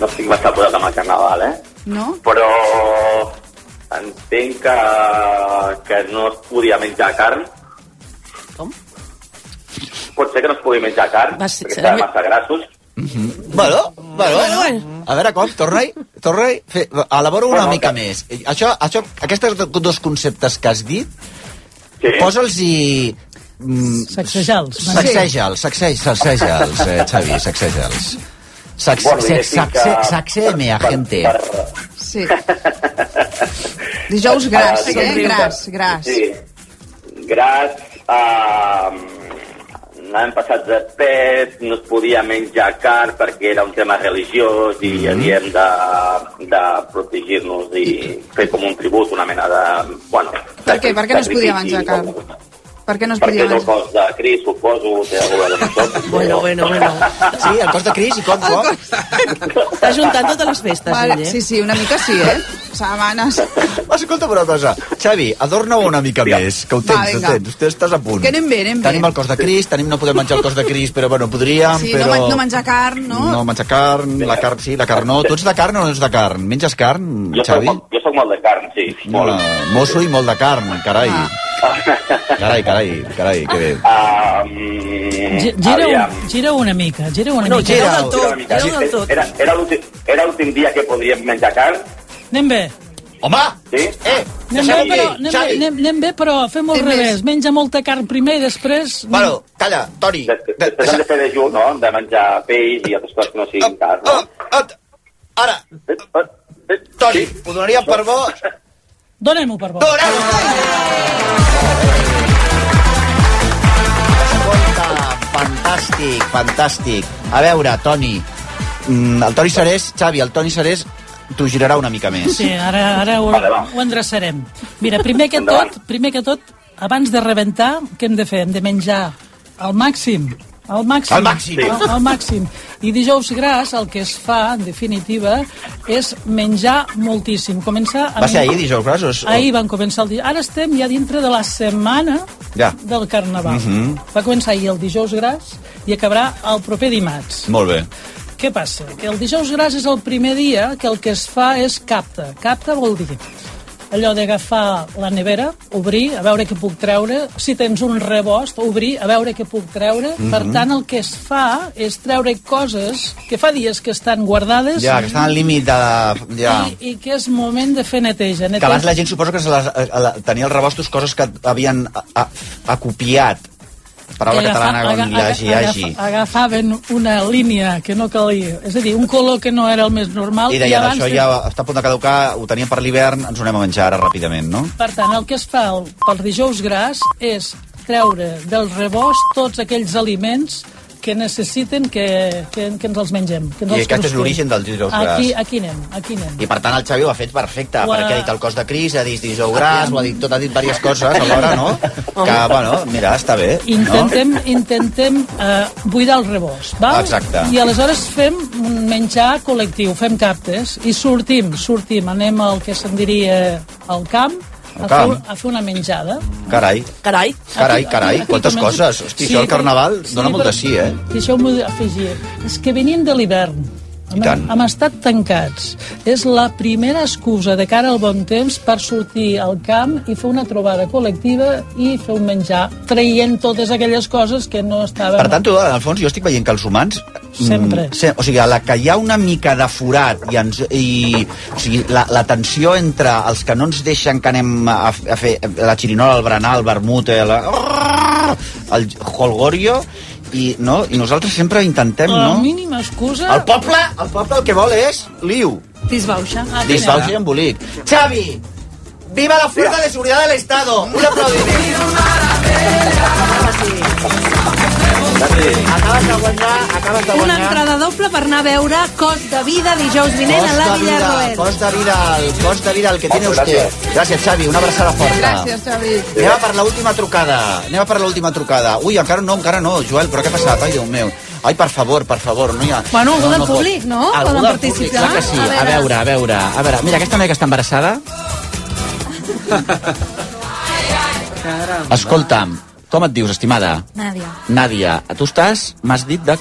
No estic massa posat amb el carnaval, eh? No? Però entenc que, que no es podia menjar carn. Com? Pot ser que no es pugui menjar carn, Va perquè estaven massa grassos. Bueno, bueno, bueno. A veure, com? Torna-hi. Fe- Elabora una Bueno, mica que- més. Això, això, aquests do- dos conceptes que has dit, Sí. posa'ls-hi... Mm, Sacseja'ls. Sacseja'ls, sacsej- sacseja'ls, eh, Xavi, sacseja'ls. Sac, Bueno, sacseme a gente. per- Sí. *laughs* Dijous gras, Ah, eh? diguéssim Gras, gras. Sí. Gras, uh, l'any passat de pes, no es podia menjar carn perquè era un tema religiós i Mhm. havíem de, de protegir-nos i fer com un tribut, una mena de... Bueno, Per què? Per què no es podia menjar carn? Per què no es podia Perquè és el cos de Cris, suposo, té alguna cosa amb això. *laughs* Bueno, bueno, bueno. Sí, el cos de Cris i com, com? *laughs* Està juntant totes les festes, Vale, ell, eh? sí, sí, una mica sí, eh? Setmanes. *laughs* Escolta'm una cosa. Xavi, adorna-ho una mica més, que ho tens, Va, ho tens, estàs a punt. Que anem bé, anem bé. Tenim el cos de Cris, tenim, no podem menjar el cos de Cris, però bueno, podríem, Sí, però... no, men- no menjar carn, no? No menjar carn, la carn sí, la carn no. Tu ets de carn o no ets de carn? Menges carn, Jo soc, Xavi? molt- jo soc molt de carn, sí. Molt. Uh, mosso i molt de carn, carai. Ah. Carai, carai, carai, que bé. Um, Gi- Gira, un, gira una mica, gira una No, mica. gira Gira. del tot, gira del tot. Era, era l'últim- era l'últim dia que podríem menjar carn, Anem bé. Home! sí? Eh! Anem bé, però, anem, bé, anem, anem bé, però fem al Anem revés. més. Menja molta carn primer i després... Bueno, calla, Toni. Des- Després hem de fer dejú, no? De menjar peix i altres coses que no siguin carn, no? Ara, Toni, sí. ho donaríem per bo... Donem-ho per bo. Donem-ho! Fantàstic, fantàstic. A veure, Toni, mm, el Toni Serés, Xavi, el Toni Serés t'ho girarà una mica més. Sí, ara, ara ho, Vale, va. ho endreçarem. Mira, primer que tot, primer que tot, abans de rebentar, què hem de fer? Hem de menjar al màxim. Al màxim. Al màxim. Al, al màxim. I dijous gras el que es fa, en definitiva, és menjar moltíssim. Començar a Va ser ahir, dijous gras? O... Ahir van començar el dia. Ara estem ja dintre de la setmana Ja. del Carnaval. Mhm. Va començar ahir el dijous gras i acabarà el proper dimarts. Molt bé. Què passa? Que el dijous gras és el primer dia que el que es fa és capta. Capta vol dir allò d'agafar la nevera, obrir, a veure què puc treure, si tens un rebost, obrir, a veure què puc treure. Mhm. Per tant, el que es fa és treure coses que fa dies que estan guardades Ja, que estan al límit de... Ja. i, i que és moment de fer neteja. Que abans la gent suposo que se les, a, a, tenia els rebostos coses que havien a, a, acopiat Paraula que catalana com hi hagi, aga- hagi. agafa- agafaven una línia que no calia, és a dir, un color que no era el més normal. I deien, abans això ja està a punt de caducar, ho teníem per l'hivern, ens ho anem a menjar ara ràpidament, no? Per tant, el que es fa el, pel dijous gras és treure del rebost tots aquells aliments que necessiten que, que, que ens els mengem. Que ens I els aquest és crusquem. l'origen del dijous gras. Aquí, aquí anem, aquí anem. I per tant el Xavi ho ha fet perfecte, ha- perquè ha dit el cos de Cris, ha dit dijous gras, ho ha dit tot, ha dit diverses coses *laughs* alhora, no? Que, bueno, mira, està bé. Intentem, intentem eh, buidar el rebost, val? Exacte. I aleshores fem un menjar col·lectiu, fem captes, i sortim, sortim, anem al que se'n diria al camp, a. Fer, a fer una menjada. Carai. Carai. Carai, carai, aquí quantes coses. Hosti, Sí, això però- Carnaval dona molt de sí, eh? Deixeu-m'ho afegir. És que venim de l'hivern. Hem, tant. hem estat tancats. És la primera excusa de cara al bon temps per sortir al camp i fer una trobada col·lectiva i fer un menjar, traient totes aquelles coses que no estaven... Per tant, tu, en el fons, jo estic veient que els humans... mm, Sempre. Se, o sigui, a la que hi ha una mica de forat i, ens, i o sigui, la, la tensió entre els que no ens deixen que anem a, a fer la xirinola, el berenar, el vermut, el, el holgorio, i, no? i nosaltres sempre intentem, La no? mínima excusa... El poble, el poble el que vol és liu, Disbauxa. Ah, disbauxa i embolic. Xavi, viva la Fuerza de Seguridad del Estado! Un aplaudiment. Acabes de guanyar, acabes de Una guanyar. entrada doble per anar a veure Cost de Vida dijous vinent a la Villarroel. cost de vida, el cost de vida el que tiene usted. Gràcies, Xavi, una abraçada forta. Gràcies, Xavi. Anem a per l'última trucada. Anem a per l'última trucada. Ui, encara no, encara no, Joel, però què ha passat? Ai, Déu meu. Ai, per favor, per favor, no hi ha... Bueno, algú no, del no pot. públic, no? Algú Poden del participar? públic, clar que sí. A veure, a veure, a veure. Mira, aquesta noia que està embarassada... Escolta'm, com et dius, estimada? Nàdia, Nàdia, tu estàs, m'has dit, de...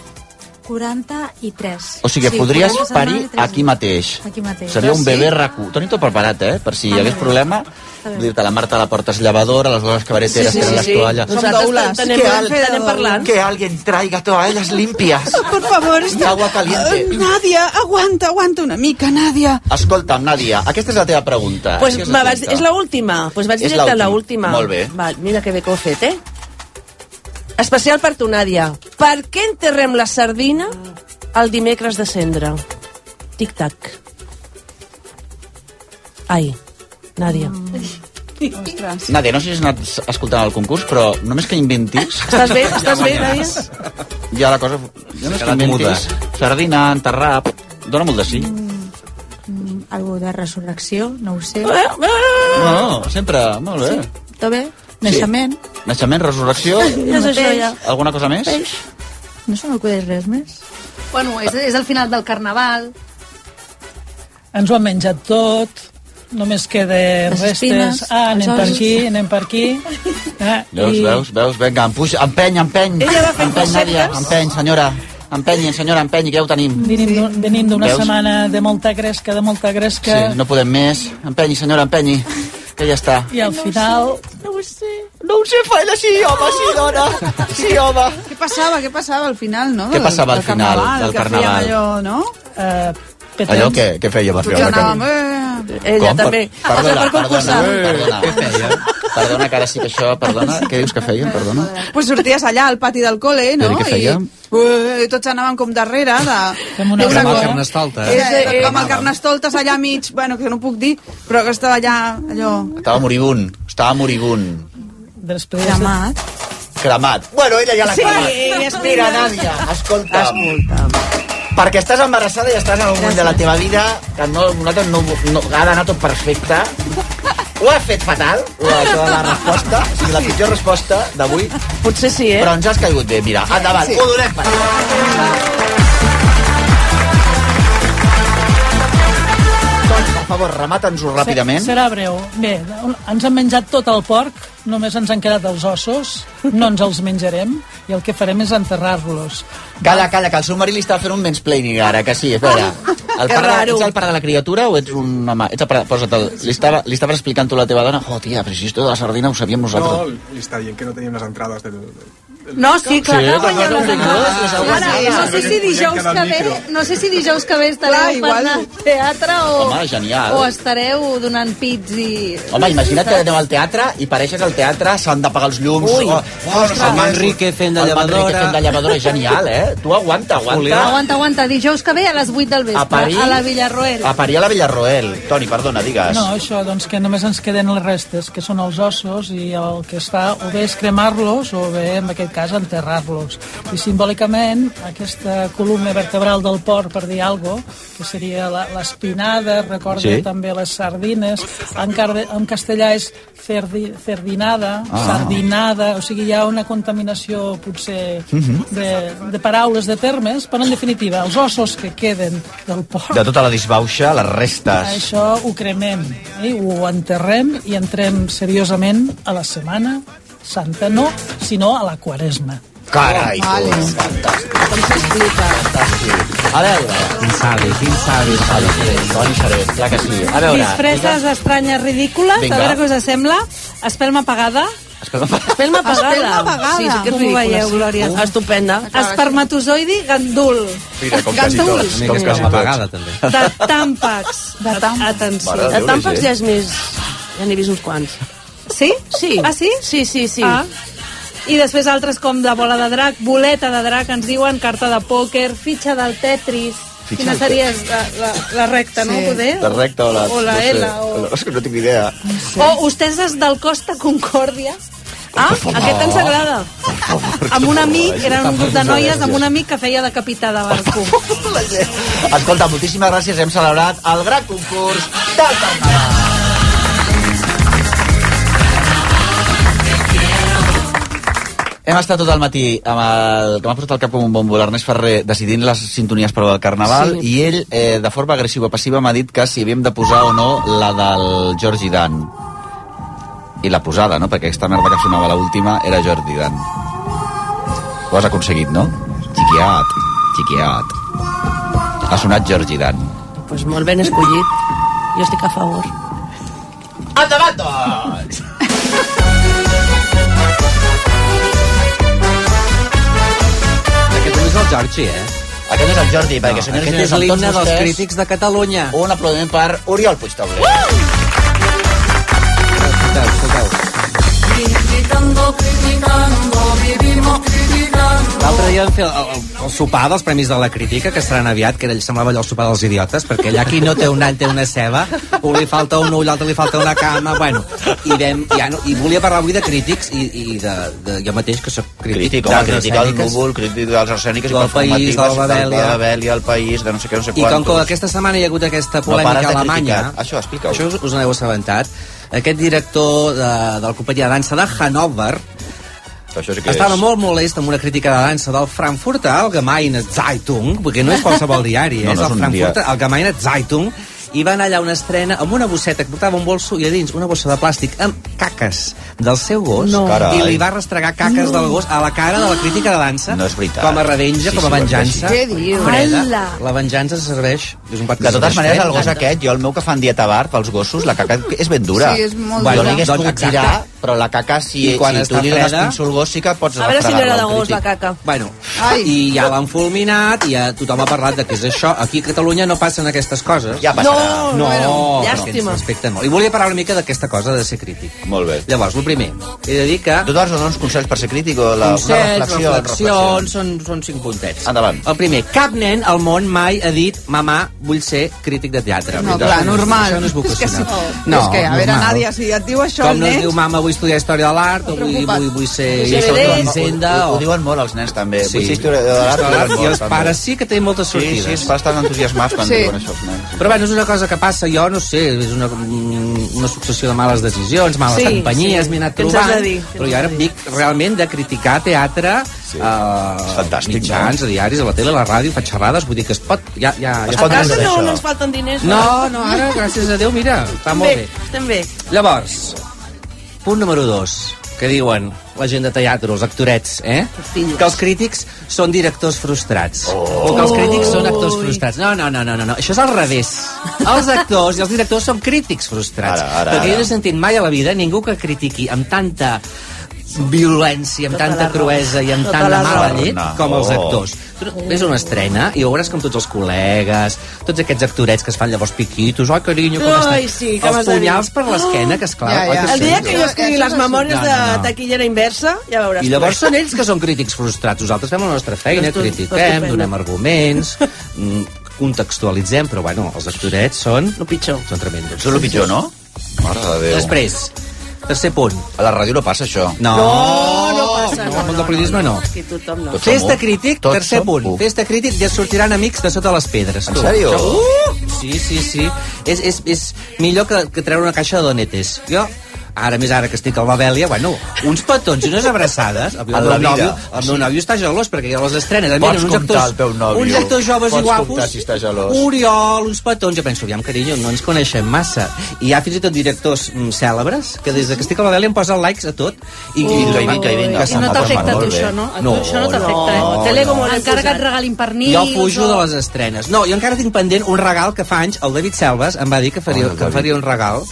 43. O sigui, Sí, podries 40 parir i aquí mateix. Aquí mateix. Seria un Ah, sí? bebè racu. Toni tot preparat, eh? Per si hi hagués problema. Està. Dir-te, la Marta la portes llevadora, les dues cabareteres Sí, sí, tenen sí, les sí. toallas. Nosaltres t'anem Que al- parlant. Que alguien traiga toallas limpias. *laughs* Por favor, Y agua caliente. Uh, Nàdia, aguanta, aguanta una mica, Nàdia. Escolta'm, Nàdia, aquesta és la teva pregunta. Pues és la pregunta? és l'última. Pues vaig És directe a l'última. l'última. Molt bé. Va, mira que bé que ho he fet, eh? Especial per tu, Nàdia. Per què enterrem la sardina el dimecres de cendre? Tic-tac. Ai, Nàdia. Ostres. Nàdia, no sé si has anat escoltant el concurs, però només que inventis... Estàs bé? Estàs bé, Nàdia? Ja la cosa... Només que quedat inventis... Sardina, enterrar... Dóna molt de sí. Mm, algo de resurrecció, no ho sé. No, sempre, molt bé. Està bé? Naixement. Naixement, resurrecció... Ja és això, ja. Alguna cosa més? No se m'acudeix res més. Bueno, és, és el final del Carnaval. Ens ho han menjat tot, només queda Les restes. espines, Ah, anem per aquí, anem per aquí. Ah, Veus, veus, veus? Vinga, empuja, empeny, empeny. Ella va fent empeny, Nàdia, empeny, senyora. Empenyi, senyora, empenyi, que ja ho tenim. Venim d'un- venim d'una setmana de molta gresca, de molta gresca, Sí, no podem més. Empenyi, senyora, empenyi. Que ja està. i al final... No ho sé. No ho sé, Faila, sí, home, sí, dona. Sí, home. Què passava, què passava al final, no? Què passava al final del que Carnaval? fèiem allò, no? Uh, Allò què, què feia per fer anàvem... la Eh, Ella Com? també. Perdona, per concursar. perdona, perdona. Perdona, que ara sí que això, perdona. Què dius que feien, perdona? pues sorties allà al pati del col·le, no? I què fèiem? I, uh, tots anàvem com darrere de... Fem una d'una Com el cosa. Carnestoltes. Eh, eh, eh, com el Carnestoltes allà mig, bueno, que no puc dir, però que estava allà, allò... Estava moribund, estava moribund. Després... Cremat. Cremat. Bueno, ella ja l'ha Sí, cremat. Mira. Nàdia, escolta'm. Escolta'm. Perquè estàs embarassada i estàs en un moment de la teva vida que no, nosaltres no, no, ha d'anar tot perfecte. *laughs* Ho has fet fatal, la, la, la resposta, o sigui, la pitjor resposta d'avui, Potser sí, eh? però ens has caigut bé. Mira, endavant, Sí. ho donem per Doncs, per favor, remata'ns-ho ràpidament. Serà breu. Bé, ens han menjat tot el porc, només ens han quedat els ossos, no ens els menjarem, i el que farem és enterrar-los. Calla, calla, que el seu marit li està fent un mansplaining ara, que sí, espera. *laughs* El Que pare, de- raro. ets el pare de la criatura o ets un home? Ets el pare, posa't el, li, estava, li estaves explicant tu a la teva dona, oh, tia, però si esto de la sardina ho sabíem No, nosaltres. li està dient que no teníem les entrades del... No, sí, clar, Sí, que les entrades. les heu Ara, guanyat. no sé si dijous que ve, no sé si dijous que ve Clar, estareu igual. per anar al teatre o, Home, genial. o estareu donant pits i... Home, imagina't que aneu al teatre i pareixes al teatre, s'han d'apagar els llums. Ui, oh, oh, el Manrique fent de El Manrique llevadora. fent de llevadora, genial, eh? Tu aguanta, aguanta. Aguanta, aguanta, dijous que ve a les 8 del vespre, A parir- a la Villarroel. A parir a la Villarroel. Toni, perdona, digues. No, això, doncs que només ens queden les restes, que són els ossos, i el que es fa o bé és cremar-los o bé, en aquest cas, enterrar-los. I simbòlicament, aquesta columna vertebral del porc, per dir alguna cosa, que seria la- l'espinada, recorda Sí. també les sardines, en, carde, en castellà és cerdi, cerdinada, Ah. sardinada, o sigui, hi ha una contaminació potser Mhm. de, de paraules, de termes, però en definitiva, els ossos que queden del porc De tota la disbauxa, les restes. això ho cremem, eh? ho enterrem i entrem seriosament a la Setmana Santa, no, sinó a la Quaresma. Carai, tu. Vale. Fantàstic. Com s'explica? Fantàstic. A veure. Quin savi, quin savi. Toni Xaret, Xaret, clar que sí. A veure, Disfresses estranyes, ridícules, Vinga. a veure què us sembla. Espelma apagada. Espelma Espelma apagada. Espelma apagada. Sí, sí que és Com ho ridícula. veieu, sí. Glòria? Estupenda. Espermatozoidi gandul. Mira, com quasi Gandul. tots. Com quasi apagada, també. De tàmpacs. De tàmpacs. Atenció. De tàmpacs ja és més... Ja n'he vist uns quants. Sí? Sí. Ah, sí? Sí, sí, sí. Ah. I després altres com la bola de drac, boleta de drac, ens diuen, carta de pòquer, fitxa del Tetris. Fitxa Quina seria la, la, la recta, no? Poder? La recta o la... O la no sé. L, o... No, és que no tinc ni idea. O hosteses del Costa Concòrdia. Ah, aquest ens agrada. Amb un amic, eren un grup de noies, amb un amic que feia de capità de barco. Escolta, moltíssimes gràcies. Hem celebrat el gran concurs del Carnaval. Hem estat tot el matí amb el que m'ha posat al cap com un bombo, l'Ernest Ferrer, decidint les sintonies per al Carnaval, Sí. i ell, eh, de forma agressiva-passiva, m'ha dit que si havíem de posar o no la del Georgie Dan. I la posada, no? Perquè aquesta merda que sonava l'última era Jordi Dan. Ho has aconseguit, no? Xiquiat, xiquiat. Ha sonat Georgie Dan. Doncs pues molt ben escollit. Jo estic a favor. Endavant, doncs! És el Georgi, eh? Aquest és el Jordi, perquè senyors i Aquest senyors, és amb tots l'himne dels vostès, crítics de Catalunya. Un aplaudiment per Oriol Puigtauler. Escolteu, escolteu. L'altre dia vam fer el, el, el sopar dels Premis de la Crítica, que estaran aviat, que ell semblava allò el sopar dels idiotes, perquè allà qui no té un all té una ceba, un li falta un ull, l'altre li falta una cama, bueno, i, vam, ja no, i volia parlar avui de crítics i, i de, de, jo mateix, que sóc crític, Crític, home, crític escèniques. núvol, crític dels arsèniques Del país, de la Babèlia. Babèlia, el país, de no sé què, no sé I com quantos. que aquesta setmana hi ha hagut aquesta No polèmica de a Alemanya... Això, explica-ho. Això us, us n'heu assabentat. Aquest director de, de la companyia de dansa de Hannover això sí que estava és. molt molest amb una crítica de dansa del Frankfurter Allgemeine Zeitung, perquè no és qualsevol diari, No, eh? no és és el Frankfurter dia- Allgemeine Zeitung, i van allà a una estrena amb una bosseta que portava un bolso i a dins una bossa de plàstic amb caques del seu gos No. Carai. i li va restregar caques No. del gos a la cara de la crítica de dansa No és veritat. com a revenja, Sí, com a sí, venjança. Què dius? freda. Ala. la venjança serveix és un que De totes maneres, el gos aquest, jo el meu que fan dieta bar pels gossos, la caca és ben dura. Sí, és molt jo dura. li hagués Doncs, pogut tirar, però la caca, si, I quan si està tu li dones pinso al gos, sí que pots A veure si agrada al gos la caca. Bueno, Ai. i ja l'han fulminat, i ja tothom ha parlat de què és això. Aquí a Catalunya no passen aquestes coses. Ja passarà. No, bueno, no, llàstima. que ens respecten molt. I volia parlar una mica d'aquesta cosa de ser crític. Molt bé. Llavors, el primer, he de dir que... Tu dones uns consells per ser crític o la, una Consells, reflexió? reflexions, són, són cinc puntets. Endavant. El primer, cap nen al món mai ha dit mamà, vull ser crític de teatre. No, clar, no normal. Això no és És que vocacional. sí. És que, a veure. Nàdia, si et diu això Com el no diu mama, vull estudiar història de l'art, o vull, vull, vull ser Ho, o... ho diuen molt els nens també. Sí. Vull ser historiador de l'art. I els pares sí que tenen moltes Sí, sortides. sí, els pares estan entusiasmats quan Sí. diuen això els nens. Però bueno, és una cosa que passa, jo no sé, és una, una successió de males decisions, males Sí, companyies, sí. m'he anat trobant, dir? Però jo ara de dir? dic realment de criticar teatre Sí. a Fantàstic, mitjans, no? a diaris, a la tele, a la ràdio, faig xerrades, vull dir que es pot... Ja, ja, Es ja pot A casa no, no ens falten diners. no, no, ara, gràcies a Déu, mira, està molt bé, bé. estem bé. Llavors, punt número 2. Que diuen la gent de teatre, els actorets, eh? Que els crítics són directors frustrats. Oh. O que els crítics són actors frustrats. No, no, no, no, no, no. això és al revés. Els actors i els directors són crítics frustrats. Ara, ara, perquè ara. jo no he sentit mai a la vida ningú que critiqui amb tanta violència, amb Tota tanta cruesa i amb Tota tanta la mala raó. llet No. com els Oh. actors. Tu ves una estrena i veuràs com tots els col·legues, tots aquests actorets que es fan llavors piquitos, oi, carinyo, com Ai, està? sí, que els de punyals per l'esquena, que esclar... Ja, oi ja. que El dia que jo escrigui les memòries No, de no, no. taquillera inversa, ja veuràs. I llavors són ells que són crítics frustrats. Nosaltres fem la nostra feina, Estu- critiquem, donem arguments, mm, contextualitzem, però bueno, els actorets són... El pitjor. Són tremendos. És el pitjor, no? Mare de Déu. Després, tercer punt. A la ràdio no passa això. No, No, no passa. No, no, no, no, periodisme no. Aquí tothom no. Tots Festa crític, Tots tercer punt. u. Festa crític i et sortiran amics de sota les pedres. En sèrio? Uh! Sí, sí, sí. És, és, és millor que, que treure una caixa de donetes. Jo, ara més ara que estic al Babèlia, bueno, uns petons i unes abraçades. *laughs* El, meu vida. nòvio, el meu nòvio està gelós perquè ja les estrenes. A mi, Pots uns comptar actors, el teu nòvio. Uns actors joves Pots i guapos. si està gelós. Oriol, uns petons. Jo penso, aviam, carinyo, no ens coneixem massa. I hi ha fins i tot directors mm, cèlebres que des de que estic a la Babèlia em posen likes a tot. I, Ui, i vinga, i vinga. I no t'afecta a tu això, no? A tu No, això no t'afecta, no, eh? Tele com Encara que et regalin pernils... Jo fujo o- de les estrenes. No, jo encara tinc pendent un regal que fa anys el David Selves em va dir que faria, Oh, el que faria un regal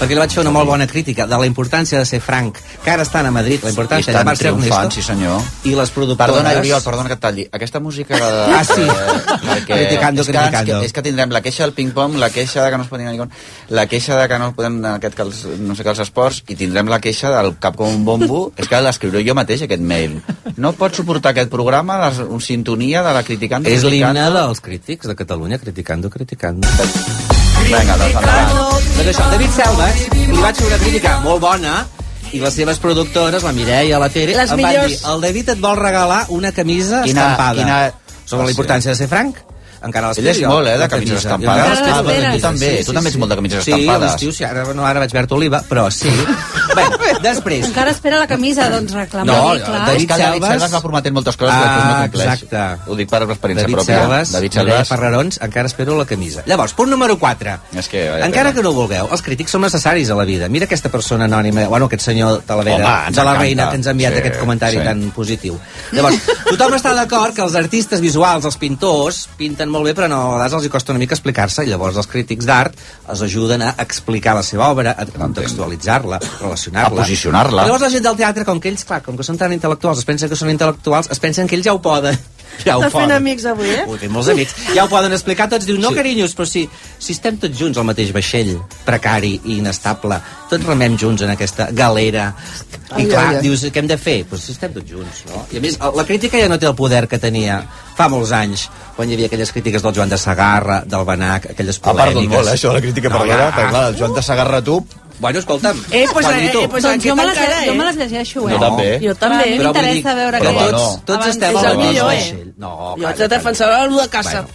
perquè li vaig fer una molt bona crítica de la importància de ser franc, que ara estan a Madrid, la importància de Marc honesto, sí senyor. i les productores... Perdona, Oriol, perdona que et talli. Aquesta música de... Ah, sí. perquè Criticando, és que, criticando. És que, és que tindrem la queixa del ping-pong, la queixa de que no es pot dir la queixa de que no podem aquest, que els, no sé què, els esports, i tindrem la queixa del cap com un bombo. és que l'escriuré jo mateix, aquest mail. No pot suportar aquest programa, la sintonia de la criticant. És l'himne dels crítics de Catalunya, criticando, criticando. Vinga, doncs endavant. Doncs això, el David Selves, li vaig fer una crítica molt bona, i les seves productores, la Mireia, la Tere, Les em van millors. dir, el David et vol regalar una camisa Quina- estampada. quina- Sobre la importància de ser franc. Encara Ell l'espero és molt, eh, de camises estampades. Encara Ah, tu també, tu també ets molt de camises sí, estampades. Sí, l'estiu, sí, ara, no, ara vaig veure Oliva, però sí. *laughs* Bé, després... Encara espera la camisa, doncs reclama No, clar. que el David Selves- Selves va prometent moltes coses que després no Ah, compleix. exacte. Ho dic per experiència David pròpia. Selves, David Mireia Selves. Ferrarons, encara espero la camisa. Llavors, punt número 4. És que, vaya Encara pena. que no ho vulgueu, els crítics són necessaris a la vida. Mira aquesta persona anònima, bueno, aquest senyor Talavera, Home, de la reina, que ens ha enviat Sí, aquest comentari sí. tan positiu. Llavors, tothom està d'acord que els artistes visuals, els pintors, pinten molt bé, però no, a vegades els hi costa una mica explicar-se, i llavors els crítics d'art els ajuden a explicar la seva obra, a contextualitzar-la, relacionar-la. A posicionar-la. Llavors la gent del teatre, com que ells, clar, com que són tan intel·lectuals, es pensen que són intel·lectuals, es pensen que ells ja ho poden. Ja ho Estàs fent poden. amics avui, eh? Ui, tinc molts amics. Ja ho poden explicar tots. Diu, no, carinyos, però si, si estem tots junts al mateix vaixell, precari i inestable, tots remem junts en aquesta galera. I Ai, clar, ai, ai. dius, què hem de fer? Pues si estem tots junts, no? I a més, la crítica ja no té el poder que tenia fa molts anys, quan hi havia aquelles crítiques del Joan de Sagarra, del Benac, aquelles Ha perdut polèmiques. molt, eh, això la crítica per ja. perquè clar, el Joan de Sagarra tu... Bueno, escolta'm. Eh, pues, Juanito. eh, pues Doncs jo me, les, encara, jo eh? me les llegeixo, eh? Jo també. Jo també. A mi Però m'interessa veure però què... bueno, tots, tots abans- estem és al millor, eh? No, Jo calla, haig de calla. defensar el de casa.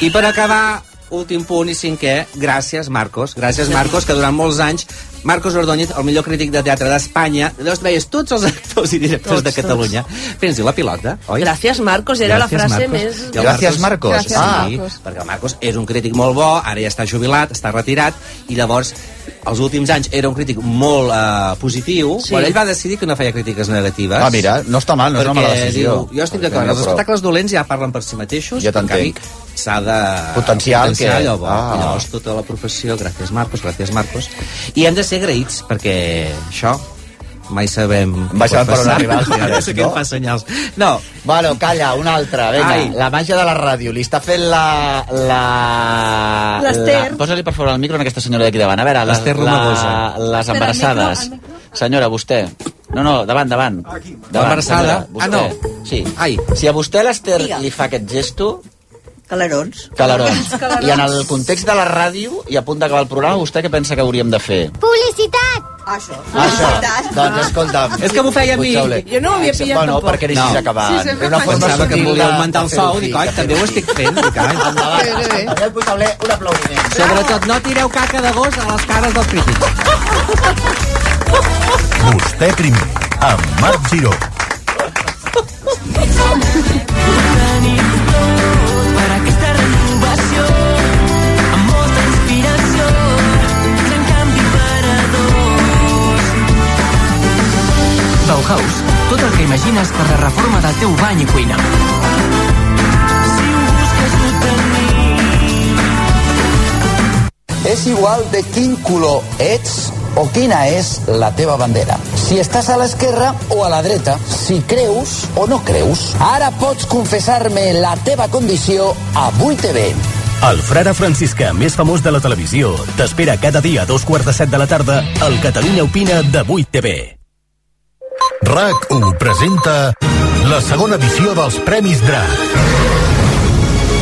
I per acabar, últim punt i cinquè, gràcies, Marcos. Gràcies, Marcos, que durant molts anys Marcos Ordóñez, el millor crític de teatre d'Espanya, llavors veies tots els actors i directors Tots, de Catalunya fent-hi la pilota, oi? Gràcies, Marcos, era la Gràcies, frase Marcos. més... I Gràcies, Marcos. Gràcies, Ah, Sí, Marcos. perquè el Marcos és un crític molt bo, ara ja està jubilat, està retirat, i llavors els últims anys era un crític molt uh, positiu, Sí. però ell va decidir que no feia crítiques negatives. Ah, mira, no està mal, no és una mala decisió. Diu, jo estic d'acord, els espectacles dolents ja parlen per si mateixos, Ja en canvi, s'ha de Potenciar potenciar que- allò bo. Ah. I llavors tota la professió, gràcies Marcos, gràcies Marcos, i hem de ser agraïts, perquè això mai sabem Mai sabem per on arribar els no diaris, sé no? què em fa senyals. No, Bueno, calla, una altra, vinga. Ai. La màgia de la ràdio. Li està fent la... la L'Ester. la- Posa-li per favor el micro a aquesta senyora d'aquí davant. A veure, les, la, les Espera, embarassades. Senyora, vostè. No, no, davant, davant. Aquí. L'embarassada? Ah, no. Sí. Ai. Si a vostè l'Ester li fa aquest gesto, Calarons. calarons. *laughs* I en el context de la ràdio i a punt d'acabar el programa, vostè què pensa que hauríem de fer? Publicitat! Això. Això. Doncs escolta'm. És que m'ho feia a mi. Jo no ho havia pillat Bueno, tampoc. perquè anessis No. acabant. Sí, sempre Era una forma pensava que em volia de- augmentar el sou, dic, oi, també ho estic fent, dic, ai. Endavant. Daniel Puigdeuler, un aplaudiment. Sobretot, no tireu caca de gos a les cares dels crítics. Vostè primer, amb Marc Giró. *laughs* eines per la reforma del teu bany i cuina. Si ho busques ho tenim. És igual de quin color ets o quina és la teva bandera. Si estàs a l'esquerra o a la dreta, si creus o no creus. Ara pots confessar-me la teva condició a 8TV. El frare franciscà més famós de la televisió t'espera cada dia a dos quarts de set de la tarda al Catalunya Opina de 8TV. RAC1 presenta la segona edició dels Premis DRAC.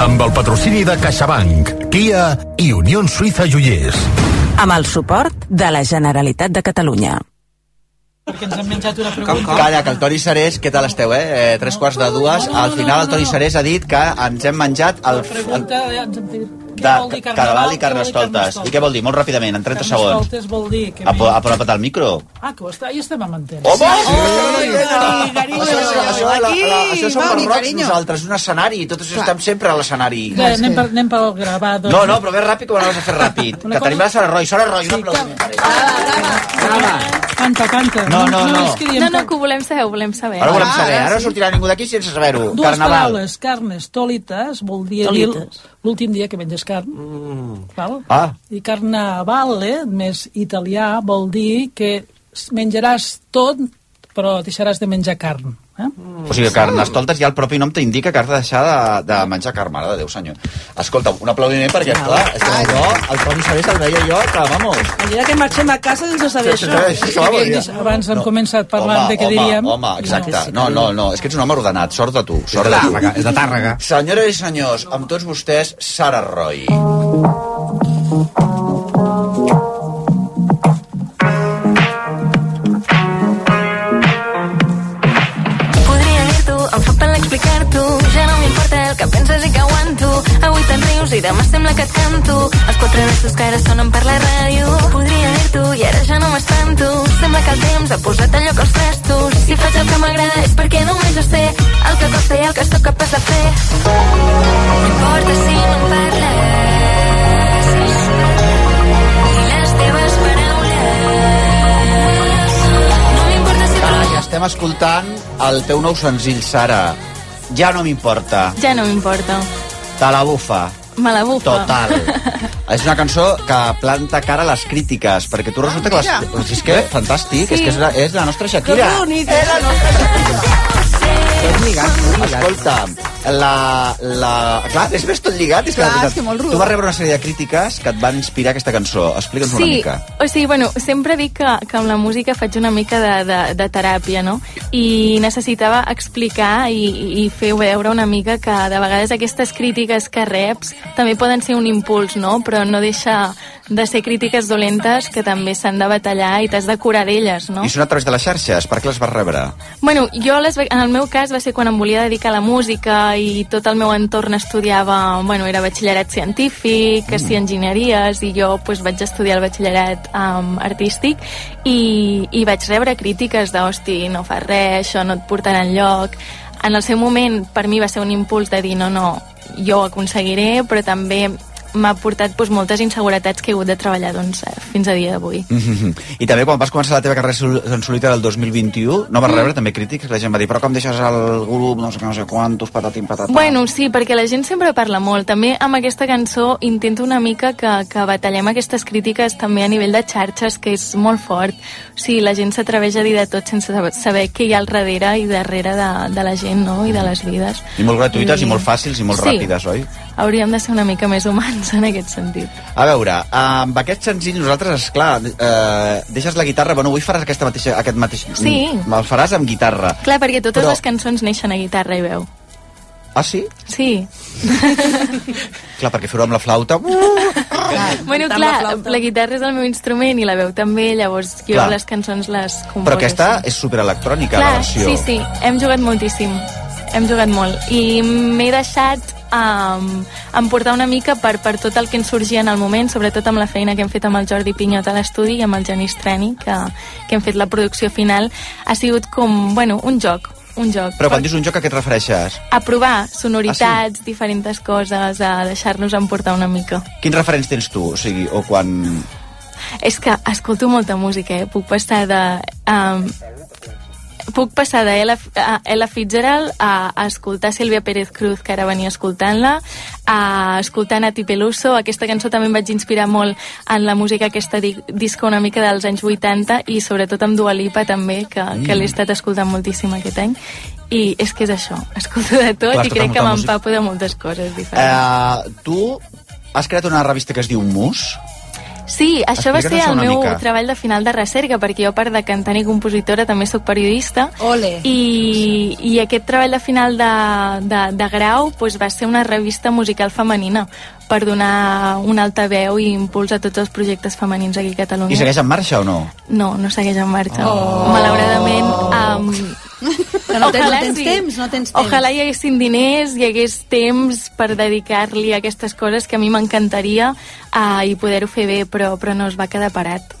Amb el patrocini de CaixaBank, Kia i Unió Suïssa Joiers. amb el suport de la Generalitat de Catalunya. Perquè ens hem menjat una Com, pregunta. com? Calla, que el Toni Serés, què tal esteu, eh? eh? Tres quarts de dues. Al final el Toni Serés ha dit que ens hem menjat el, el Pregunta, ja ens hem de vol dir Carnaval i Carnestoltes. I què vol dir? Molt ràpidament, en 30 segons. Carnestoltes vol dir que... Apo- Apropa't al micro. Ah, que ho està, ja estem amb antena. Home! Això, carinyo. això, això, mi barrocs nosaltres, un escenari, tots estem sempre a l'escenari. Anem, per, anem pel gravat. Doncs. No, no, però ve ràpid que ho anaves a fer ràpid. Que tenim la Sara Roy. Sara Roy, un aplaudiment. Canta, canta. No, no, no. No, no, que ho volem saber, ho volem saber. Ara volem saber. Ara no sortirà ningú d'aquí sense saber-ho. Dues Carnaval. paraules, carnes, tolites, vol dir dir Tolites. L'últim dia que menges carn. Mm. Val? Ah. I carnavale, més italià, vol dir que menjaràs tot, però deixaràs de menjar carn. Eh? O sigui, Carnestoltes ja el propi nom t'indica que has de deixar de, de menjar carn, mare de Déu, senyor. Escolta, un aplaudiment perquè, clar, és que jo, el Toni Sabés el veia jo, que, vamos... El dia que marxem a casa sense saber Sí, això. sí, sí, sí, vamos, ja. Abans hem començat parlant home, de què home, diríem. Home, exacte. No, no, no, és que ets un home ordenat, sort de tu, sort de de tu. Tàrrega, és de Tàrrega. Senyores i senyors, amb tots vostès, Sara Roy. I demà sembla que et canto. Els quatre versos que ara sonen per la ràdio. Podria dir-t'ho i ara ja no m'espanto. Sembla que el temps ha posat en lloc els trastos. Si faig el que m'agrada és perquè només ho sé. El que costa i el que sóc capaç de fer. No importa si no en parles. I les teves paraules. No m'importa si estem escoltant el teu nou senzill, Sara. Ja no m'importa. Ja no m'importa. Te la bufa. Me la bufa. Total. és una cançó que planta cara a les crítiques, perquè tu resulta que les... mira. Pues és que, fantàstic, Sí. és que és la, és la nostra Shakira. Que bonic. És la nostra Shakira. Lligat. Escolta, la, la... Clar, és més tot lligat. És que, Clar, la veritat, és que molt rodó. Tu vas rebre una sèrie de crítiques que et van inspirar aquesta cançó. Explica'ns una Sí, mica. o sigui, bueno, sempre dic que, que amb la música faig una mica de, de, de teràpia, no? I necessitava explicar i, i fer veure una mica que de vegades aquestes crítiques que reps també poden ser un impuls, no? Però no deixa de ser crítiques dolentes que també s'han de batallar i t'has de curar d'elles, no? I són a través de les xarxes. Per què les vas rebre? Bueno, jo les, en el meu cas va ser quan em volia dedicar a la música i tot el meu entorn estudiava, bueno, era batxillerat científic, que si enginyeries, i jo pues, vaig estudiar el batxillerat um, artístic i, i vaig rebre crítiques de, hosti, no fas res, això no et portarà enlloc. En el seu moment, per mi va ser un impuls de dir, no, no, jo ho aconseguiré, però també m'ha portat doncs, moltes inseguretats que he hagut de treballar doncs, eh, fins a dia d'avui. I també quan vas començar la teva carrera en solitari el 2021, no vas rebre també crítics? La gent va dir, però com deixes el grup, no sé no sé quantos, patatim, patatam... Bueno, sí, perquè la gent sempre parla molt. També amb aquesta cançó intento una mica que, que batallem aquestes crítiques també a nivell de xarxes, que és molt fort. O sigui, la gent s'atreveix a dir de tot sense saber què hi ha al darrere i darrere de, de la gent, no?, i de les vides. I molt gratuïtes I- i molt fàcils i molt Sí. ràpides, oi? Hauríem de ser una mica més humans en aquest sentit. A veure, amb aquest senzill nosaltres, esclar, eh, deixes la guitarra, bueno, avui faràs aquesta mateixa, aquest mateix... Sí. El faràs amb guitarra. Clar, perquè totes Però- les cançons neixen a guitarra i veu. Ah, sí? Sí. *laughs* Clar, perquè fer-ho amb la flauta... bueno, Cantar amb clar, la la, flauta. la guitarra és el meu instrument i la veu també, llavors jo Clar. les cançons les composo. Però aquesta és superelectrònica, Clar, la versió. sí, sí, hem jugat moltíssim. Hem jugat molt. I m'he deixat um, emportar una mica per, per tot el que ens sorgia en el moment, sobretot amb la feina que hem fet amb el Jordi Pinyot a l'estudi i amb el Genís Treni, que, que hem fet la producció final. Ha sigut com, bueno, un joc, un joc. Però quan dius un joc, a què et refereixes? A provar sonoritats, diferents coses, a deixar-nos emportar una mica. Quins referents tens tu? O sigui, o quan... És que escolto molta música, eh? Puc passar de... Um, puc passar de Ella, Fitzgerald a, a escoltar Sílvia Pérez Cruz, que ara venia escoltant-la, a escoltar Nati Peluso. Aquesta cançó també em vaig inspirar molt en la música aquesta di disco una mica dels anys 80 i sobretot amb Dua Lipa també, que, mm. que l'he estat escoltant moltíssim aquest any. I és que és això, escolto de tot Clar, i crec que m'empapo de moltes coses diferents. Uh, tu has creat una revista que es diu Mus. Sí, això va ser el meu mica. treball de final de recerca, perquè jo, a part de cantant i compositora, també sóc periodista. Ole. I, i aquest treball de final de, de, de grau doncs, va ser una revista musical femenina per donar una alta veu i impuls a tots els projectes femenins aquí a Catalunya. I segueix en marxa o no? No, no segueix en marxa. Oh. Malauradament... Um, Que no tens- no tens temps, no tens temps. Ojalà hi haguessin diners, hi hagués temps per dedicar-li a aquestes coses que a mi m'encantaria uh, i poder-ho fer bé, però, però no es va quedar parat.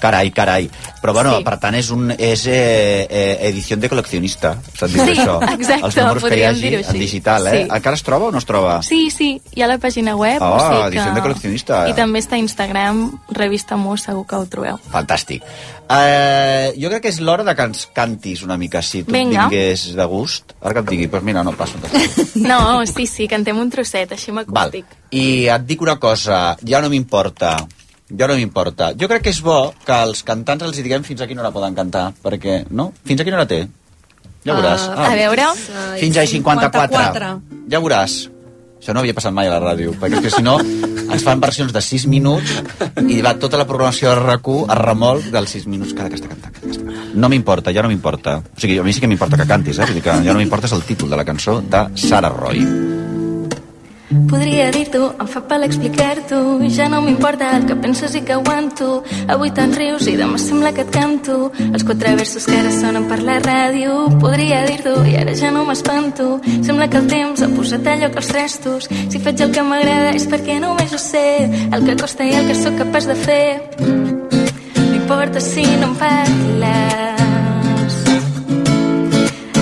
Carai, carai. Però bueno, Sí. per tant és, un, és eh, eh, edició de col·leccionista, s'ha dit Sí, això. *laughs* exacte, Els números que hi hagi en digital, eh? Sí. Encara es troba o no es troba? Sí, sí, hi ha la pàgina web. Ah, o sigui edició de col·leccionista. I també està a Instagram, Revista Mus, segur que ho trobeu. Fantàstic. Eh, jo crec que és l'hora de que ens cantis una mica, si tu et Vinga. vingués de gust. Ara que et digui, doncs mira, no, passa. *laughs* No, sí, sí, cantem un trosset, així m'acústic. I et dic una cosa, ja no m'importa. Ja no m'importa. Jo crec que és bo que als cantants els hi diguem fins a quina hora poden cantar, perquè, no? Fins a quina hora té? Ja veuràs. Uh, a veure... Fins a 54. 54. Ja veuràs. Això no havia passat mai a la ràdio, perquè que si no ens fan versions de 6 minuts i va tota la programació de RAC1 a remolc dels 6 minuts cada que està cantant. No m'importa, ja no m'importa. O sigui, a mi sí que m'importa que cantis, eh? Vull dir que ja no m'importa és el títol de la cançó de Sara Roy. Podria dir-t'ho, em fa pal explicar-t'ho. Ja no m'importa el que penses i que aguanto. Avui te'n rius i demà sembla que et canto. Els quatre versos que ara sonen per la ràdio Podria dir-t'ho i ara ja no m'espanto. Sembla que el temps ha posat a lloc els trestos Si faig el que m'agrada és perquè només ho sé El que costa i el que sóc capaç de fer. No importa si no em parles.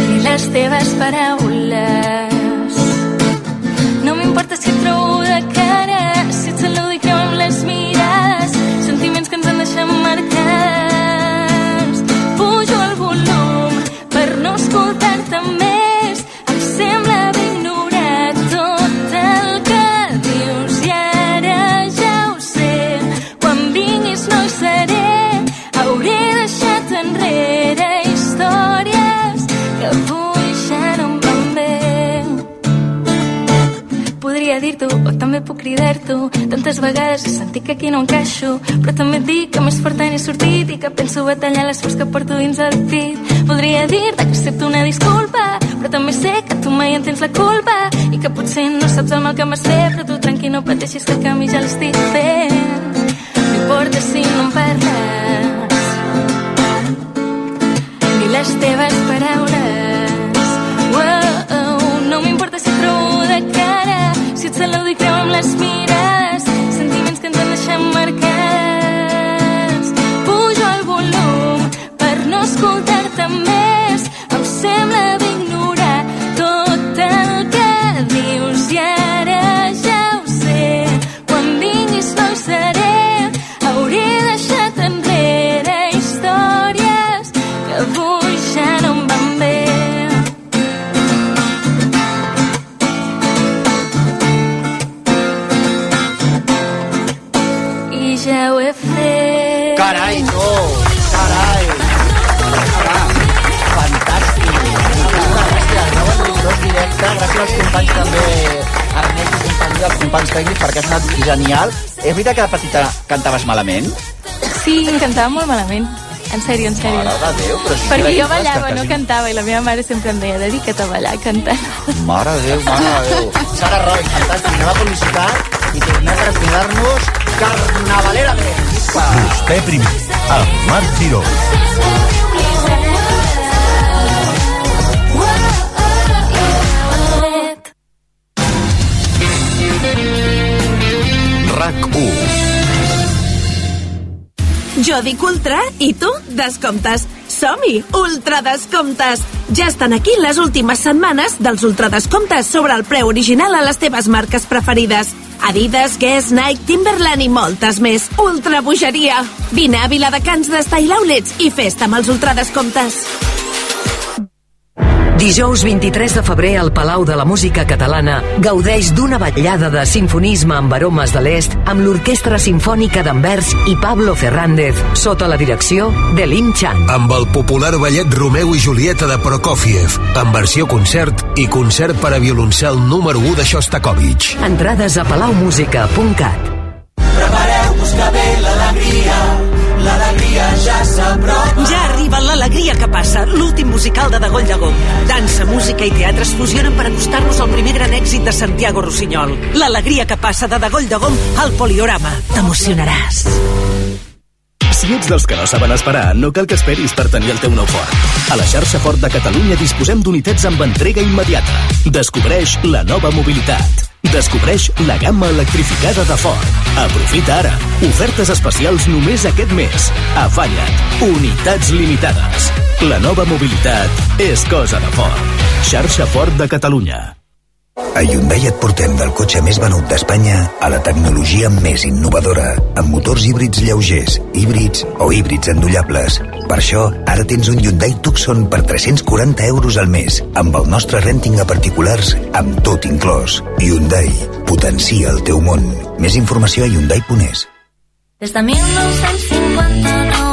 Ni les teves paraules m'importa si Dir-t'ho o també puc cridar-t'ho Tantes vegades he sentit que aquí no encaixo Però també et dic que més forta n'he sortit I que penso batallar les forts que porto dins el pit. Podria dir-te que accepto una disculpa Però també sé que tu mai en tens la culpa I que potser no saps el mal que m'has fet Però tu tranquil no pateixis que el canvi ja l'estic fent. No importa si no em parles. Ni les teves paraules Wow, no m'importa si et trobo de cara, i creu amb les mirades, Gràcies als companys també, Ernest i companyia, als companys tècnics, perquè ha sonat genial. És veritat que de petita cantaves malament? Sí, cantava molt malament. En sèrio, en sèrio. Mare de Déu, però sí que Perquè jo ballava, que no quasi- cantava, i la meva mare sempre em deia, dedica't a ballar cantant. Mare de Déu, mare de Déu. Sara Roy, fantàstic. Anem a publicitat i tornem a cuidar-nos carnavalera de Visca. Vostè primer, amb Marc Giró. RAC1 Jo dic ultra i tu descomptes. Som-hi! Ultra descomptes! Ja estan aquí les últimes setmanes dels ultra descomptes sobre el preu original a les teves marques preferides. Adidas, Guess, Nike, Timberland i moltes més. Ultra bogeria! Vine a Viladecans d'Estyle Outlets i festa amb els ultra descomptes. Dijous 23 de febrer al Palau de la Música Catalana gaudeix d'una vetllada de sinfonisme amb aromes de l'est amb l'Orquestra Simfònica d'Anvers i Pablo Fernández sota la direcció de Lim Chan. amb el popular ballet Romeu i Julieta de Prokofiev, en versió concert i concert per a violoncel número 1 de Shostakovich. Entrades a palaumusica.cat. ja s'apropa. Ja arriba l'alegria que passa, l'últim musical de Dagoll de Gom. Dansa, música i teatre es fusionen per acostar-nos al primer gran èxit de Santiago Rossinyol. L'alegria que passa de Dagoll de Gom al Poliorama. T'emocionaràs. Si ets dels que no saben esperar, no cal que esperis per tenir el teu nou Ford. A la xarxa Ford de Catalunya disposem d'unitats amb entrega immediata. Descobreix la nova mobilitat. Descobreix la gamma electrificada de Ford. Aprofita ara. Ofertes especials només aquest mes. Afanya't. Unitats limitades. La nova mobilitat és cosa de Ford. Xarxa Ford de Catalunya. A Hyundai et portem del cotxe més venut d'Espanya a la tecnologia més innovadora, amb motors híbrids lleugers, híbrids o híbrids endollables. Per això, ara tens un Hyundai Tucson per 340 euros al mes, amb el nostre renting a particulars, amb tot inclòs. Hyundai, potencia el teu món. Més informació a hyundai.es. Des de 1959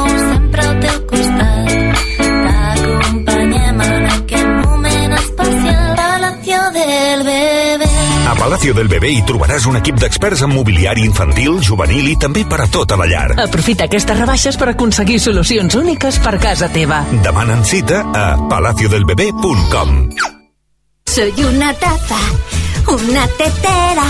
Palacio del Bebé hi trobaràs un equip d'experts en mobiliari infantil, juvenil i també per a tota la llar. Aprofita aquestes rebaixes per aconseguir solucions úniques per casa teva. Demanen cita a palaciodelbebé.com Soy una taza, una tetera,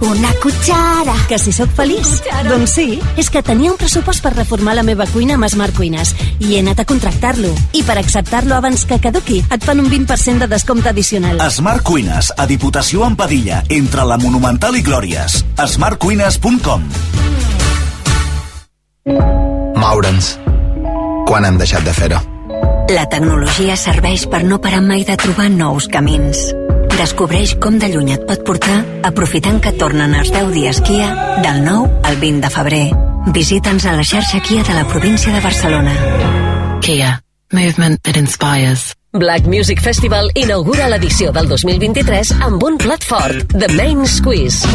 una cuchara. Que si sóc feliç? Doncs sí. És que tenia un pressupost per reformar la meva cuina amb Smart Cuines i he anat a contractar-lo. I per acceptar-lo abans que caduqui, et fan un 20% de descompte addicional. Smart Cuines, a Diputació en Padilla, entre la Monumental i Glòries. smartcuines.com Moure'ns. Quan hem deixat de fer-ho? La tecnologia serveix per no parar mai de trobar nous camins. Descobreix com de lluny et pot portar aprofitant que tornen els 10 dies Kia del 9 al 20 de febrer. Visita'ns a la xarxa Kia de la província de Barcelona. Kia. Movement that inspires. Black Music Festival inaugura l'edició del 2023 amb un plat fort, The Main Squeeze.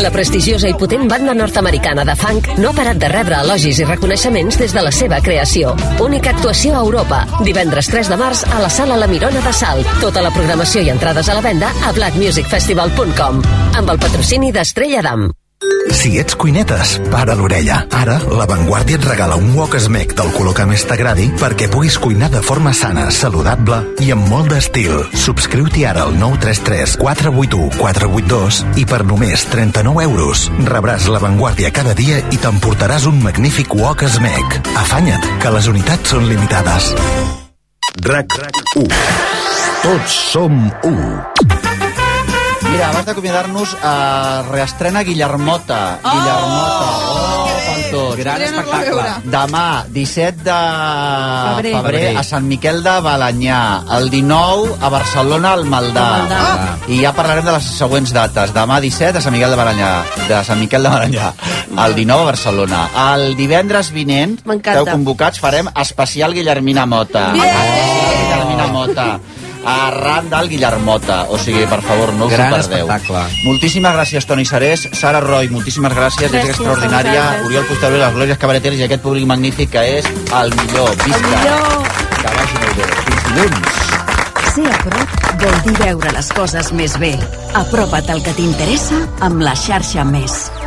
La prestigiosa i potent banda nord-americana de funk no ha parat de rebre elogis i reconeixements des de la seva creació. Única actuació a Europa. Divendres 3 de març a la Sala La Mirona de Salt. Tota la programació i entrades a la venda a blackmusicfestival.com amb el patrocini d'Estrella d'Am. Si ets cuinetes, para l'orella. Ara, La Vanguardia et regala un wok smec del color que més t'agradi perquè puguis cuinar de forma sana, saludable i amb molt d'estil. Subscriu-t'hi ara al 933 481 482 i per només 39 euros rebràs La Vanguardia cada dia i t'emportaràs un magnífic wok smec. Afanya't, que les unitats són limitades. RAC 1 Tots som 1 Mira, abans d'acomiadar-nos, uh, reestrena Guillermota. Oh! Guillermota. Oh, pel tot. Gran espectacle. Demà, 17 de Febrer. febrer, a Sant Miquel de Balanyà. El 19 a Barcelona, al Maldà. Al Maldà. Ah. I ja parlarem de les següents dates. Demà 17 a Sant Miquel de Balanyà. De Sant Miquel de Balanyà. El 19 a Barcelona. El divendres vinent, esteu convocats, farem especial Guillermina Mota. Especial Guillermina Mota arran del Guillermota. O sigui, per favor, no us Gran ho perdeu. espectacle. Moltíssimes gràcies, Toni Sarés. Sara Roy, moltíssimes gràcies. Gràcies és extraordinària. Oriol Posterior, les glòries cabareteres i aquest públic magnífic que és el millor. Visca. Que vagi molt bé. Fins dilluns. Ser a prop vol dir veure les coses més bé. Apropa't al que t'interessa amb la xarxa Més.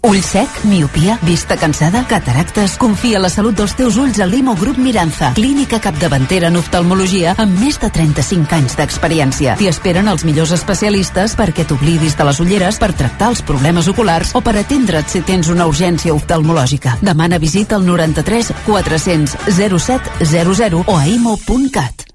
Ull sec, miopia, vista cansada, cataractes... Confia la salut dels teus ulls a Limo Grup Miranza, clínica capdavantera en oftalmologia amb més de 35 anys d'experiència. T'hi esperen els millors especialistes perquè t'oblidis de les ulleres per tractar els problemes oculars o per atendre't si tens una urgència oftalmològica. Demana visita al 93 400 07 00 o a imo.cat.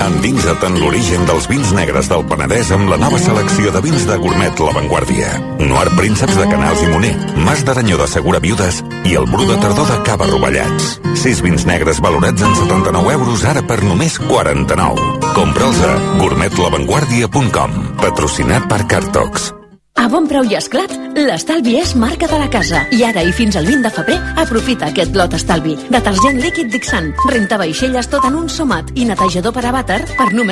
Endinsa't en l'origen dels vins negres del Penedès amb la nova selecció de vins de gourmet La Vanguardia. Noir Prínceps de Canals i Moner, Mas d'Aranyó de Segura Viudes i el Bru de Tardor de Cava Rovellats. Sis vins negres valorats en 79 euros ara per només 49. Compra'ls a gourmetlavanguardia.com. Patrocinat per Cartox. A bon preu i esclat, l'estalvi és marca de la casa. I ara i fins al 20 de febrer, aprofita aquest lot estalvi. Detergent líquid Dixant, renta vaixelles tot en un somat i netejador per a vàter per només